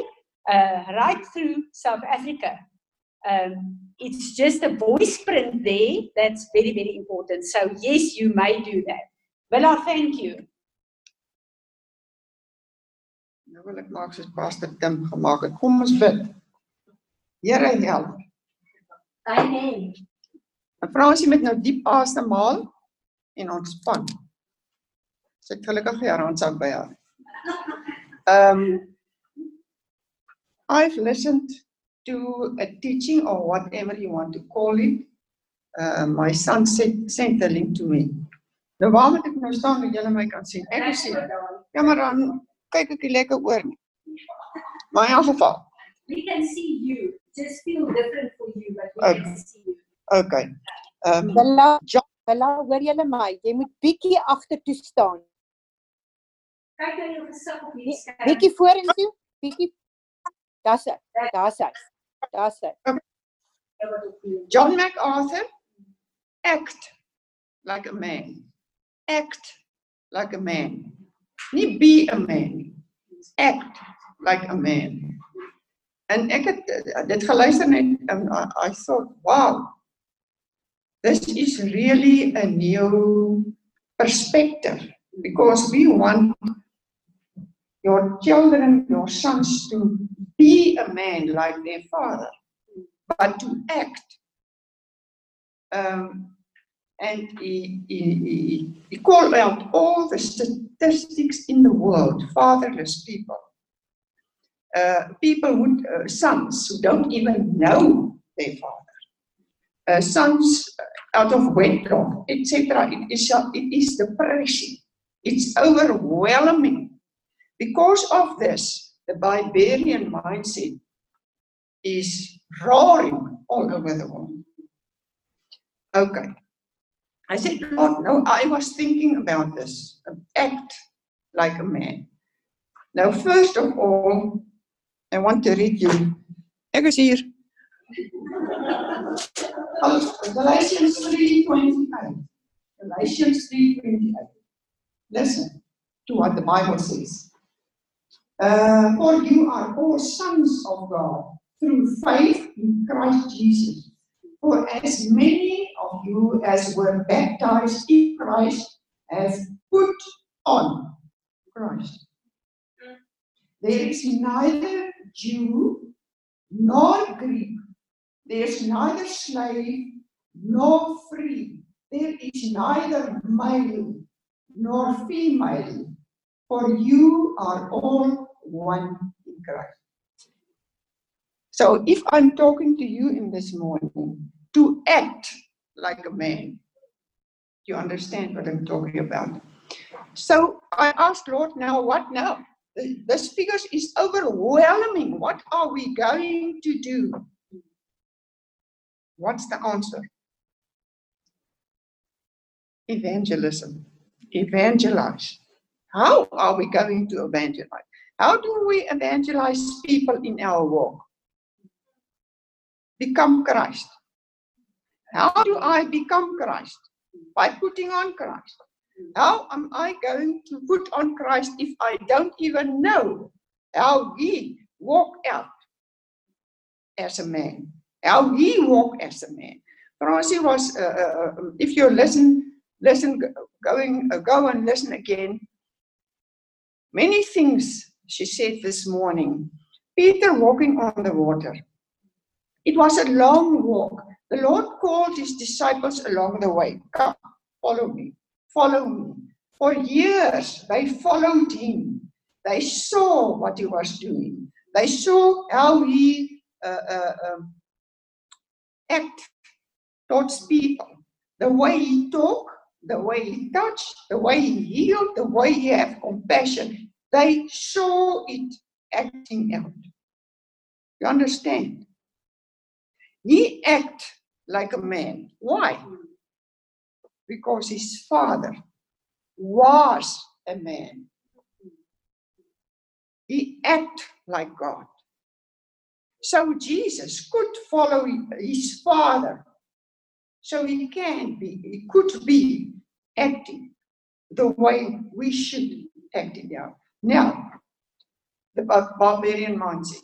uh, right through South Africa, um, it's just a voice print there that's very, very important. So, yes, you may do that. Well, I thank you. Nou wil ek maak soos Pastor Tim gemaak het. Kom ons bid. Here help. Amen. En vra as jy met nou diep asemhaal en ontspan. Sit gelukkig jou handsak by haar. Um I've listened to a teaching or whatever you want to call it. Uh, my son sent, sent the link to me. Nou waar moet ek nou staan dat julle my kan sien? Ek is hier. Ja, maar dan kyk ek nie lekker oor nie. Maar in elk geval. We can see you. Just feel different for you, but we Okay. can see you. Okay. Ehm um, Bella, Ja. Bella, hoor julle my? Jy moet bietjie agtertoe staan. Kyk na jou gesig op hierdie skerm. Bietjie vorentoe, bietjie Daar's hy. Daar's hy. Daar's hy. John MacArthur act like a man. Act like a man. Nie be a man. Act like a man. En het uh, dit geluister net and I, I thought, wow. This is really a new perspective because we want your children, your sons to be a man like their father, but to act. Um, and he, he, he, called out all the statistics in the world fatherless people, uh, people with uh, sons who don't even know their father, uh, sons out of wedlock, etc. It is, it is depression, it's overwhelming. Because of this, the barbarian mindset is roaring all over the world. Okay. I said, Lord, no, I was thinking about this. Act like a man. Now, first of all, I want to read you. Ek is hier. Galatians 3:28. Galatians 3:28. Listen to what the Bible says. Uh, for you are all sons of God through faith in Christ Jesus. For as many of you as were baptized in Christ have put on Christ. There is neither Jew nor Greek. There is neither slave nor free. There is neither male nor female. For you are all one in Christ. So if I'm talking to you in this morning to act like a man, you understand what I'm talking about. So I asked Lord, now what now? This figure is overwhelming. What are we going to do? What's the answer? Evangelism. Evangelize. How are we going to evangelize? How do we evangelize people in our walk? Become Christ. How do I become Christ? By putting on Christ. How am I going to put on Christ if I don't even know how he walked out as a man? How he walked as a man? Francie was, uh, uh, uh, if you listen, listen, going, uh, go and listen again. Many things she said this morning. Peter walking on the water. It was a long walk. The Lord called his disciples along the way. Come, follow me, follow me. For years, they followed him. They saw what he was doing. They saw how he uh, uh, um, act towards people. The way he talked, the way he touched, the way he healed, the way he had compassion. They saw it acting out. You understand? He act like a man. Why? Because his father was a man. He act like God. So Jesus could follow his father So he can be, he could be acting the way we should act now. Now, the barbarian mindset.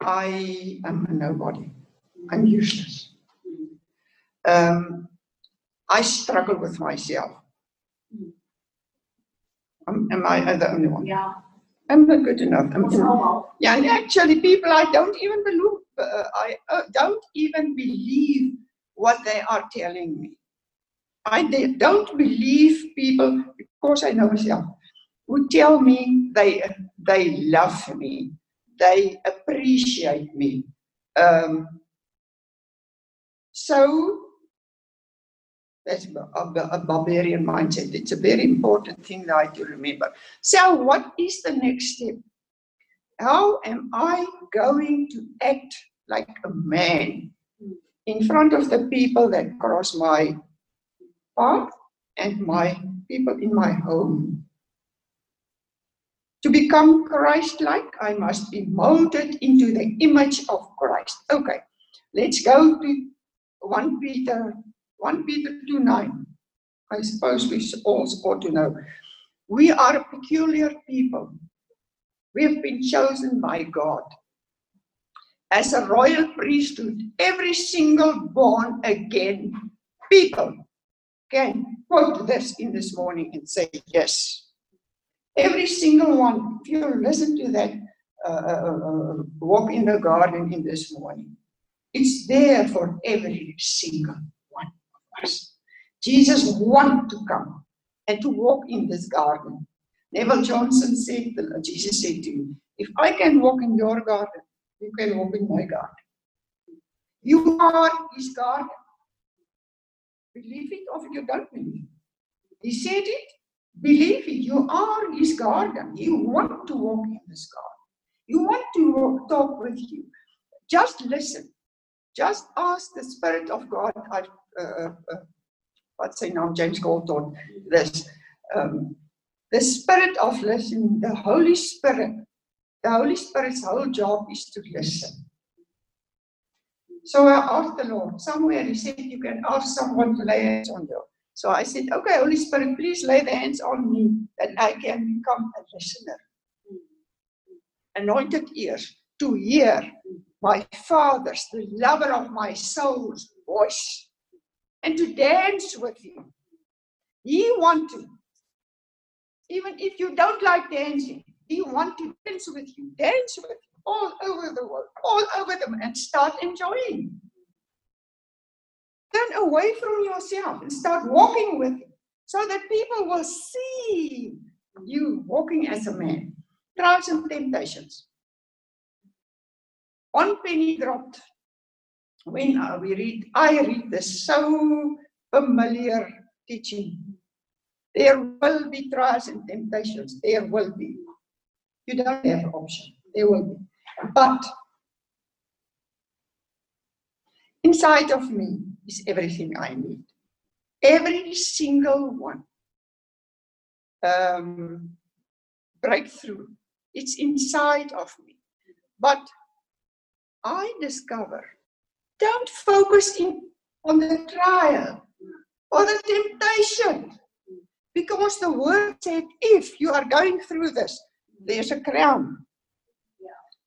I am a nobody. I'm useless. Um, I struggle with myself. Am, am I the only one? Yeah. I'm not good enough. I'm yeah, and actually, people I don't even believe. Uh, I uh, don't even believe what they are telling me. I don't believe people because I know myself who tell me they they love me, they appreciate me. Um, so that's a, barbarian mindset. It's a very important thing that I to remember. So, what is the next step? How am I going to act like a man in front of the people that cross my path and my people in my home? To become Christ like, I must be molded into the image of Christ. Okay, let's go to 1 Peter 1 Peter 2 9. I suppose we all ought to know. We are a peculiar people. We have been chosen by God as a royal priesthood. Every single born again people can quote this in this morning and say, Yes. Every single one, if you listen to that uh, uh, uh, walk in the garden in this morning, it's there for every single one of us. Jesus wanted to come and to walk in this garden. Neville Johnson said, Jesus said to me, if I can walk in your garden, you can walk in my garden. You are his garden. Believe it or you don't believe it. He said it, believe it. You are his garden. You want to walk in this garden. You want to walk, talk with you. Just listen. Just ask the Spirit of God. I, uh, uh, what's his name? James Goldthorne. This. Um, the spirit of listening, the Holy Spirit. The Holy Spirit's whole job is to listen. So I asked the Lord, somewhere he said you can ask someone to lay hands on you. So I said, okay, Holy Spirit, please lay the hands on me that I can become a listener. Anointed ears to hear my Father's, the lover of my soul's voice, and to dance with him. He wants to. Even if you don't like dancing, he wants to dance with you, dance with you all over the world, all over them, and start enjoying. Turn away from yourself and start walking with him so that people will see you walking as a man. Trials and temptations. One penny dropped when we read, I read this so familiar teaching. There will be trials and temptations. There will be. You don't have an option. There will be. But inside of me is everything I need. Every single one. Um, breakthrough. It's inside of me. But I discover don't focus in on the trial or the temptation. Because the word said, if you are going through this, there's a crown.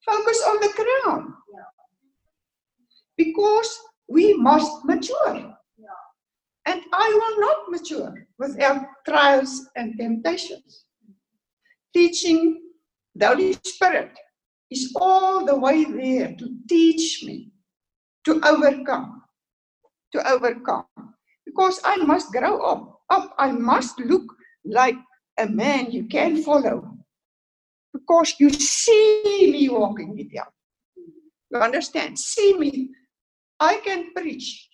Focus on the crown. Because we must mature. And I will not mature without trials and temptations. Teaching the Holy Spirit is all the way there to teach me to overcome. To overcome. Because I must grow up. up. I must look like a man you can follow. Because you see me walking with you. You understand? See me. I can preach.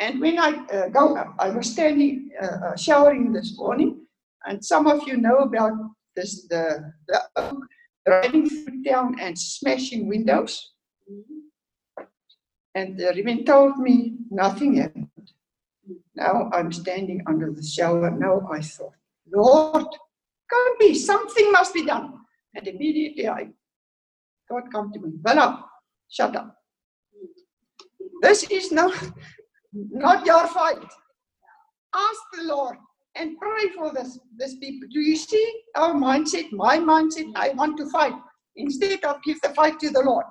And when I uh, go up, I was standing uh, uh, showering this morning, and some of you know about this the, the oak driving through town and smashing windows. And the Reuben told me nothing happened. Now I'm standing under the shower. Now I thought, Lord, can't be, something must be done. And immediately I God come to me, Bella, shut up. This is not, not your fight. Ask the Lord and pray for this, this people. Do you see our mindset, my mindset? I want to fight. Instead of give the fight to the Lord.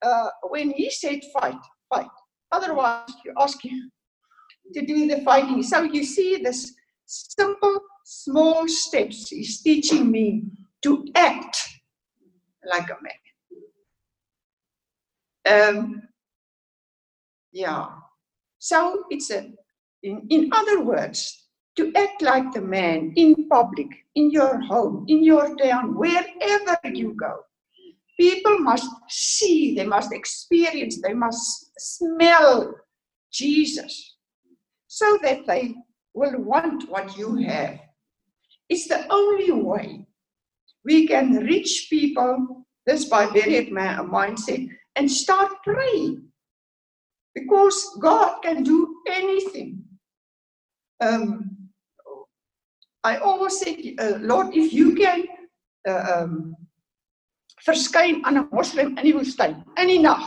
Uh, when he said fight, fight. Otherwise, you ask him to do the fighting. So you see this simple, small steps. He's teaching me to act like a man. Um, yeah. So it's a, in, in other words, to act like the man in public, in your home, in your town, wherever you go. People must see, they must experience, they must smell Jesus so that they will want what you have. It's the only way we can reach people this barbaric mindset and start praying because God can do anything. Um, I always say, uh, Lord, if you can uh, um, verskyn aan 'n moslim in die woestyn in die nag,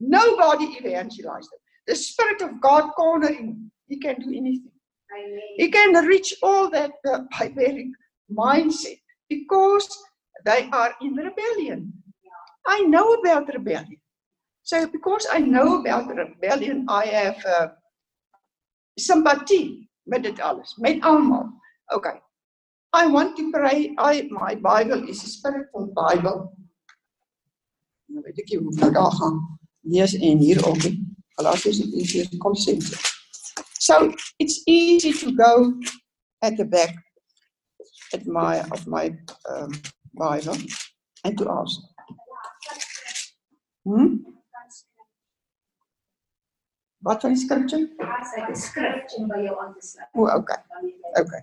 nobody evangelized them. The spirit of God cornering, he can do anything. He can reach all that uh, barbaric mindset because they are in rebellion. I know about rebellion. So because I know about the rebellion, I have uh, sympathy met dit alles, met almal. Okay. I want to pray. I my Bible is a spiritual Bible. Nou weet ek jy ver daar gaan. Lees en hier op. Galasiërs is hier konsent. So it's easy to go at the back at my of my um, Bible and to ask. Hmm? Wat die scripture? Oh, okay. Okay.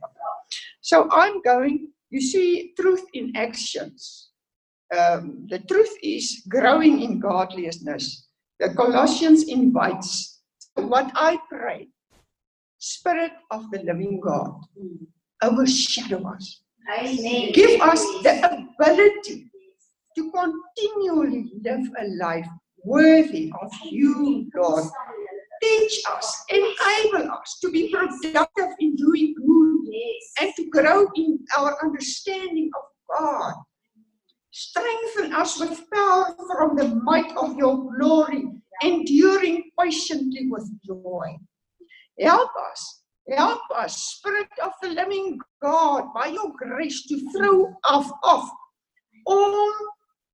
So I'm going, you see, truth in actions. Um, the truth is growing in godliness. The Colossians invites what I pray, Spirit of the living God, overshadow us. Amen. Give us the ability to continually live a life worthy of you, Lord. Teach us, enable us to be productive in doing good and to grow in our understanding of God. Strengthen us with power from the might of your glory, enduring patiently with joy. Help us, help us, Spirit of the living God, by your grace to throw off, off all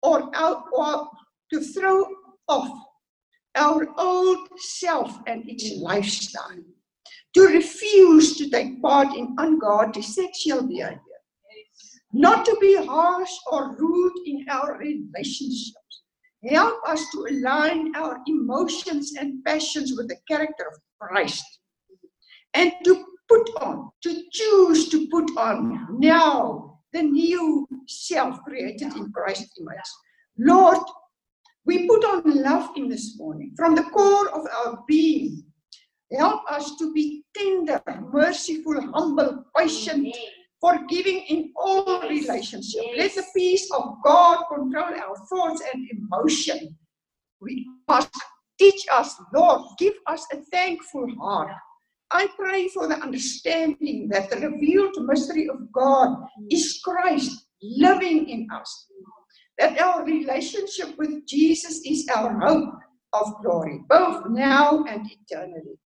or out or to throw off our old self and its lifestyle, to refuse to take part in ungodly sexual behavior, not to be harsh or rude in our relationships. Help us to align our emotions and passions with the character of Christ and to put on, to choose to put on now the new self created in Christ's image. Lord, we put on love in this morning from the core of our being. Help us to be tender, merciful, humble, patient, forgiving in all relationships. Let the peace of God control our thoughts and emotion. We ask, teach us, Lord, give us a thankful heart. I pray for the understanding that the revealed mystery of God is Christ living in us that our relationship with Jesus is our hope of glory, both now and eternally.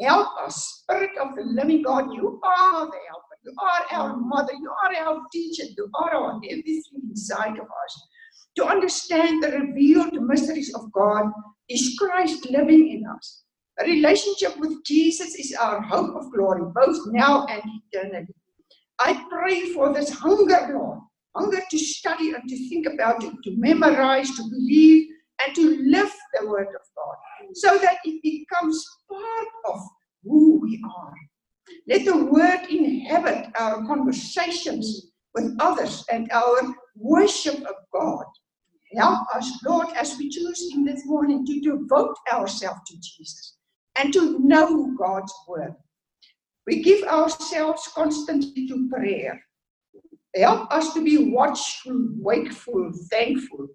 Help us, Spirit of the living God. You are the helper. You are our mother. You are our teacher. You are our everything inside of us. To understand the revealed mysteries of God is Christ living in us. A relationship with Jesus is our hope of glory, both now and eternally. I pray for this hunger, Lord, hunger to study and to think about it, to memorize, to believe, and to live the Word of God so that it becomes part of who we are. Let the Word inhabit our conversations with others and our worship of God. Help us, Lord, as we choose in this morning to devote ourselves to Jesus and to know God's Word. We give ourselves constantly to prayer Help us to be watchful, wakeful, thankful.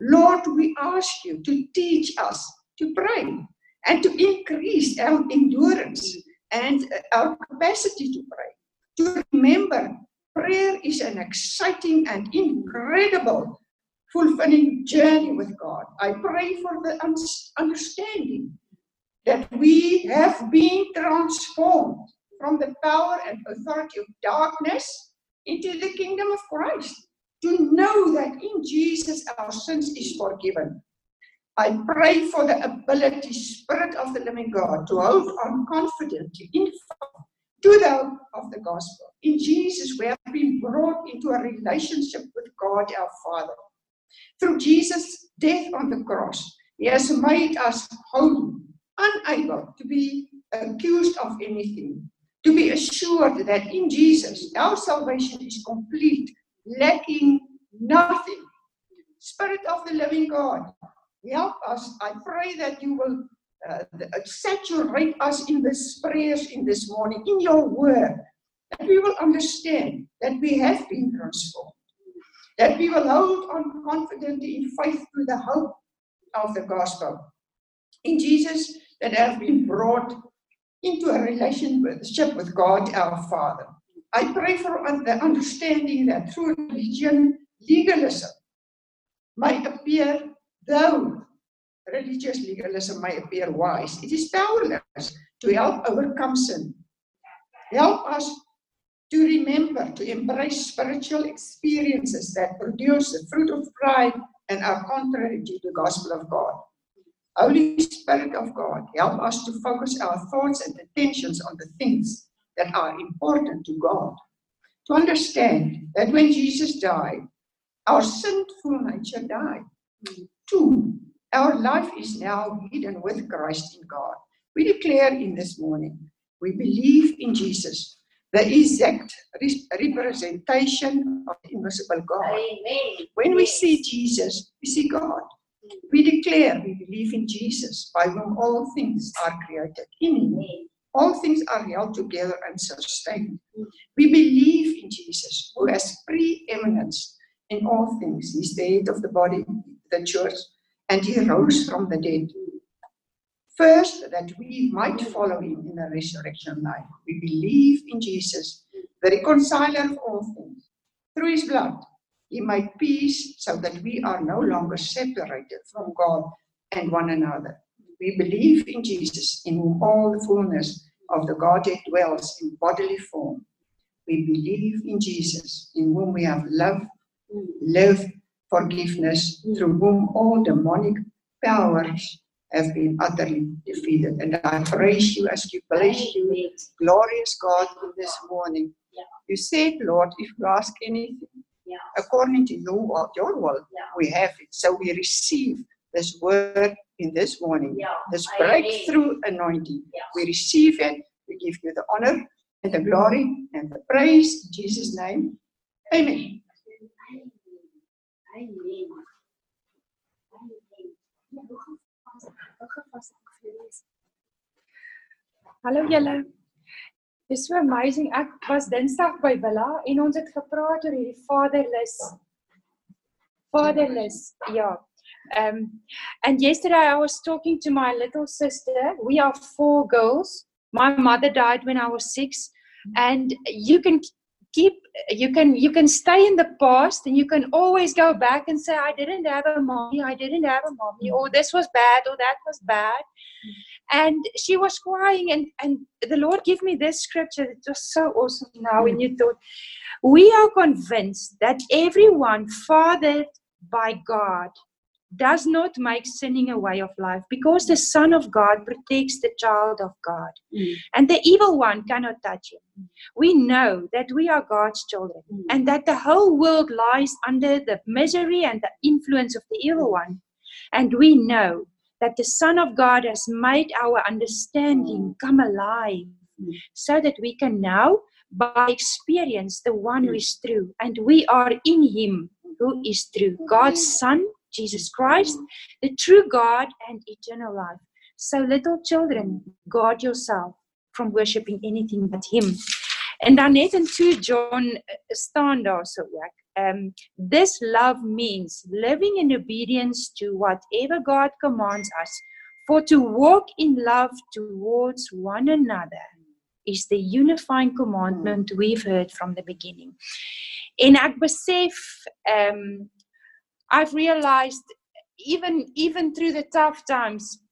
Lord, we ask you to teach us to pray and to increase our endurance and uh, our capacity to pray. To remember, prayer is an exciting and incredible fulfilling journey with God. I pray for the understanding that we have been transformed from the power and authority of darkness into the kingdom of Christ. To know that in Jesus our sins is forgiven. I pray for the ability, Spirit of the living God, to hold on confidently in to the hope of the gospel. In Jesus, we have been brought into a relationship with God our Father. Through Jesus' death on the cross, He has made us holy, unable to be accused of anything, to be assured that in Jesus our salvation is complete, lacking nothing. Spirit of the living God, help us. I pray that you will uh, saturate us in this prayers in this morning, in your word, that we will understand that we have been transformed that we will hold on confidently in faith to the hope of the gospel. In Jesus, that have been brought into a relationship with God our Father. I pray for the understanding that through religion, legalism might appear, though religious legalism might appear wise, it is powerless to help overcome sin. Help us to remember to embrace spiritual experiences that produce the fruit of pride and are contrary to the gospel of God. Holy Spirit of God, help us to focus our thoughts and attentions on the things that are important to God. To understand that when Jesus died, our sinful nature died. Two, our life is now hidden with Christ in God. We declare in this morning, we believe in Jesus the exact representation of the invisible God. Amen. When we see Jesus, we see God. We declare we believe in Jesus, by whom all things are created. In Him, all things are held together and sustained. We believe in Jesus, who has preeminence in all things. He's the head of the body, the church, and He rose from the dead. First, that we might follow him in the resurrection life. We believe in Jesus, the reconciler of all things. Through his blood, he made peace so that we are no longer separated from God and one another. We believe in Jesus, in whom all the fullness of the Godhead dwells in bodily form. We believe in Jesus, in whom we have love, love, forgiveness, through whom all demonic powers have been utterly defeated. And I praise you as you bless you, glorious God, in this morning. You said, Lord, if you ask anything Yeah. according to your, will- your will, Yeah. we have it. So we receive this word in this morning, Yeah. this Amen. breakthrough anointing. Yeah. We receive it. We give you the honor and the glory and the praise in Jesus' name. Amen. Amen. Hallo julle. Dis so amazing. Ek was Dinsdag by Willa en ons het gepraat oor hierdie fatherless fatherless. Ja. Um and yesterday I was talking to my little sister. We are four girls. My mother died when I was 6 and you can keep you can you can stay in the past and you can always go back and say I didn't have a mommy, I didn't have a mommy or this was bad or that was bad and she was crying and and the lord gave me this scripture it was so awesome now when you thought we are convinced that everyone fathered by god does not make sinning a way of life because the son of god protects the child of god Mm. and the evil one cannot touch him we know that we are god's children Mm. and that the whole world lies under the misery and the influence of the evil one and we know that the Son of God has made our understanding come alive so that we can now, by experience, the one who is true. And we are in Him who is true God's Son, Jesus Christ, the true God and eternal life. So, little children, guard yourself from worshipping anything but Him. En dan net in 2 John eh, staan daar so ook. Um, this love means living in obedience to whatever God commands us For to walk in love towards one another is the unifying commandment we've heard from the beginning. En ek um I've realized even even through the tough times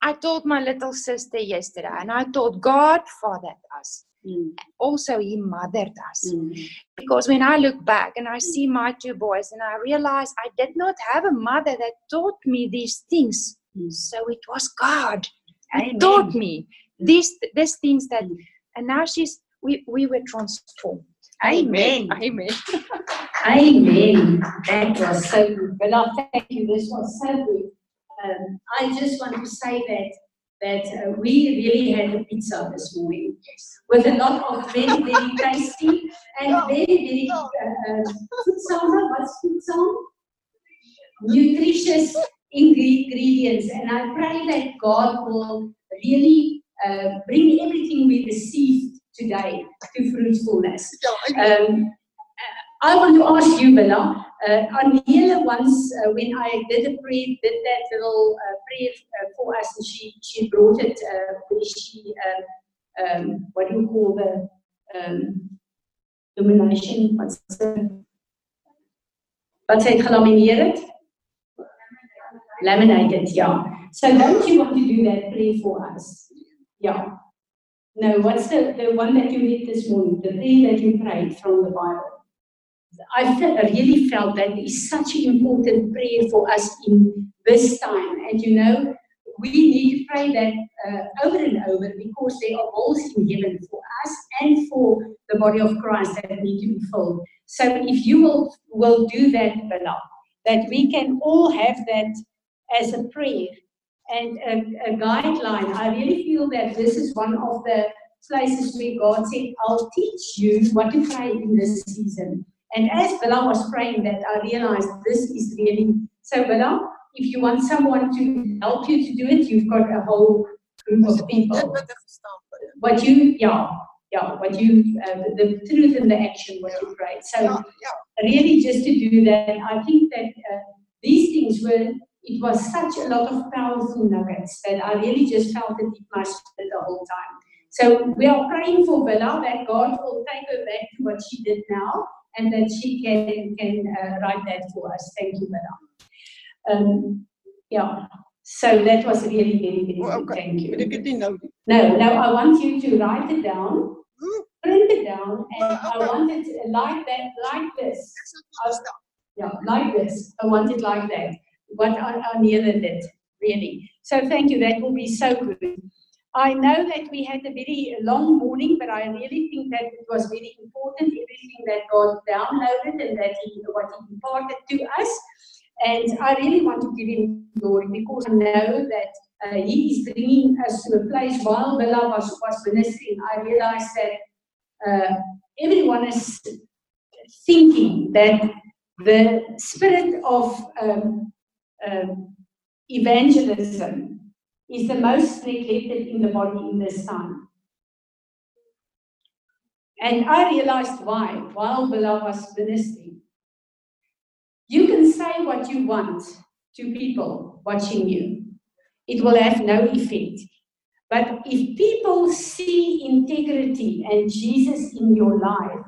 I told my little sister yesterday and I told God fathered us. Mm. Also he mothered us. Mm. Because when I look back and I see my two boys and I realize I did not have a mother that taught me these things. Mm. So it was God who taught me these these things that Mm. and now she's we we were transformed. Amen. Amen. Amen. That was so good. Bella, thank you. This was so good. Um, I just want to say that that uh, we really had a pizza this morning with a lot of very, very tasty and very, very uh, uh, food song. What's food? Nutritious ingredients. And I pray that God will really uh, bring everything we received today to fruitfulness. Um, I want to ask you, Bella. Uh, Aniela once, uh, when I did a prayer, did that little uh, prayer uh, for us, and she she brought it. Uh, where she, uh, um, what do you call the um, domination? What's the wat gelamineer het? Laminated, yeah. So don't you want to do that prayer for us? Yeah. No, what's the, the one that you read this morning? The prayer that you prayed from the Bible. I really felt that is such an important prayer for us in this time. And you know, we need to pray that uh, over and over because there are holes in heaven for us and for the body of Christ that need to be filled. So if you will, will do that, Bella, that we can all have that as a prayer and a, a guideline. I really feel that this is one of the places where God said, I'll teach you what to pray in this season. And as Bella was praying that, I realized this is really so. Bella, if you want someone to help you to do it, you've got a whole group of people. What you, yeah, yeah, what you, uh, the, truth and the action, what you pray. So really, just to do that, I think that uh, these things were. It was such a lot of powerful nuggets that I really just felt it in my spirit the whole time. So we are praying for Bella that God will take her back to what she did now and that she can can uh, write that for us. Thank you, madam. Um, yeah. So that was really Oh, good. okay. Thank you. Moet ek dit nie nou doen? No, no, I want you to write it down, Hmm? print it down, and Well, I okay. want it like that, like this. Ek sal dit verstaan. Yeah, like this. I want it like that. What An- Aniela did, really. So thank you. That will be so good. I know that we had a very long morning, but I really think that it was very important, everything that God downloaded and that He what He imparted to us. And I really want to give Him glory because I know that uh, He is bringing us to a place while Bella was, was ministering. I realized that uh, everyone is thinking that the spirit of um, um, evangelism is the most neglected in the body in this time. And I realized why while Bella was ministering. You can say what you want to people watching you, it will have no effect. But if people see integrity and Jesus in your life,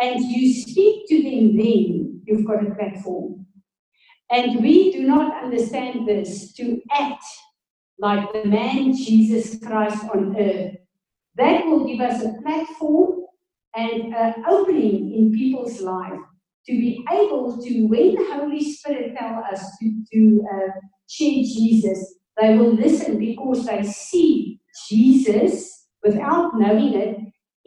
and you speak to them then, you've got a platform. And we do not understand this to act like the man Jesus Christ on earth. That will give us a platform and an opening in people's life to be able to, when the Holy Spirit tell us to, to uh, share Jesus, they will listen because they see Jesus without knowing it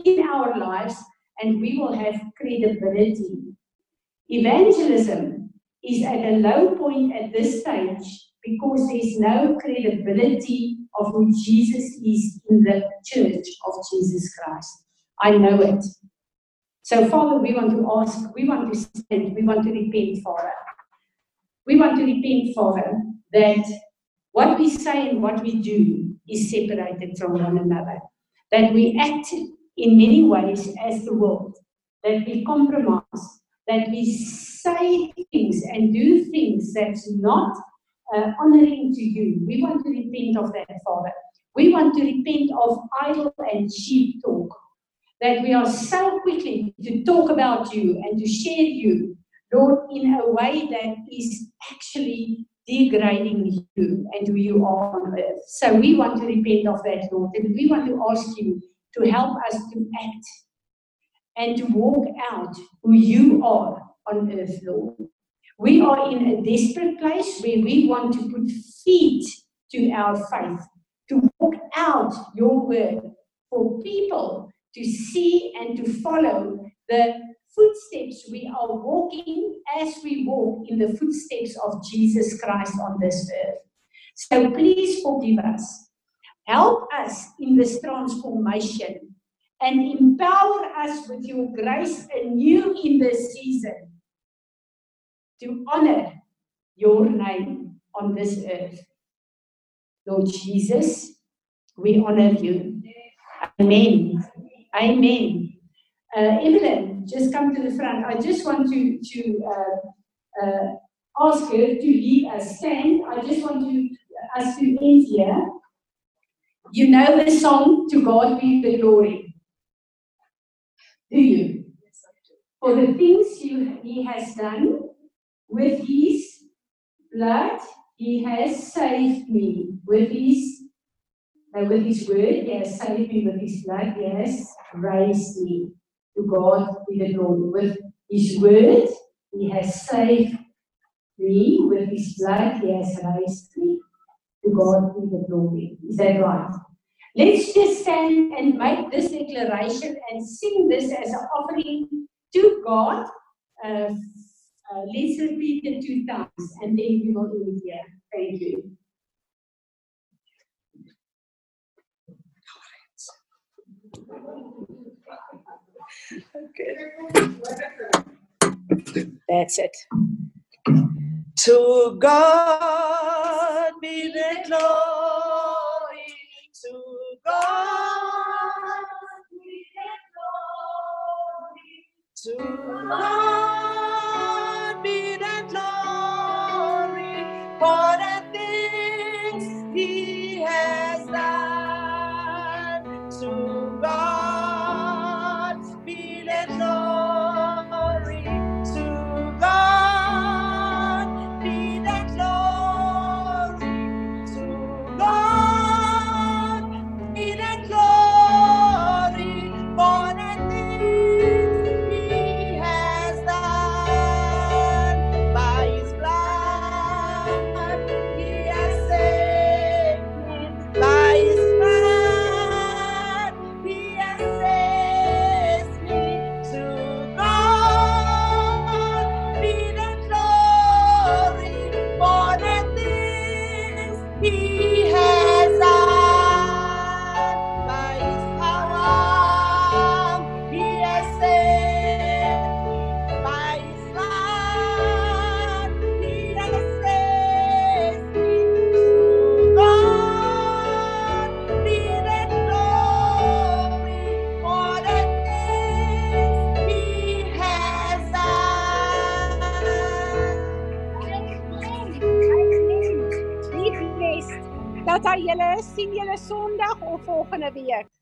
in our lives and we will have credibility. Evangelism is at a low point at this stage because there's no credibility of who Jesus is in the church of Jesus Christ. I know it. So, Father, we want to ask, we want to stand, we want to repent, Father. We want to repent, Father, that what we say and what we do is separated from one another. That we act in many ways as the world, that we compromise, that we say things and do things that's not uh, honoring to you. We want to repent of that, Father. We want to repent of idle and cheap talk. That we are so quickly to talk about you and to share you, Lord, in a way that is actually degrading you and who you are on earth. So we want to repent of that, Lord, and we want to ask you to help us to act and to walk out who you are on earth, Lord. We are in a desperate place where we want to put feet to our faith, to walk out your word for people to see and to follow the footsteps we are walking as we walk in the footsteps of Jesus Christ on this earth. So please forgive us. Help us in this transformation and empower us with your grace anew in this season to honor your name on this earth. Lord Jesus, we honor you. Amen. Amen. Uh, Evelyn, just come to the front. I just want to, to uh, uh, ask her to lead us. Stand. I just want to, us to end here. You know the song, To God Be the Glory. Do you? For the things you, He has done with His blood, He has saved me. With His, uh, with His word, He has saved me. With His blood, He has raised me. To God be the glory. With His word, He has saved me. With His blood, He has raised me. To God be the glory. Is that right? Let's just stand and make this declaration and sing this as an offering to God. Uh, uh, let's repeat it two times and then we will end here. Thank you. Okay. That's it. To God be the glory. To God be the glory. To God He has sien julle Sondag of volgende week.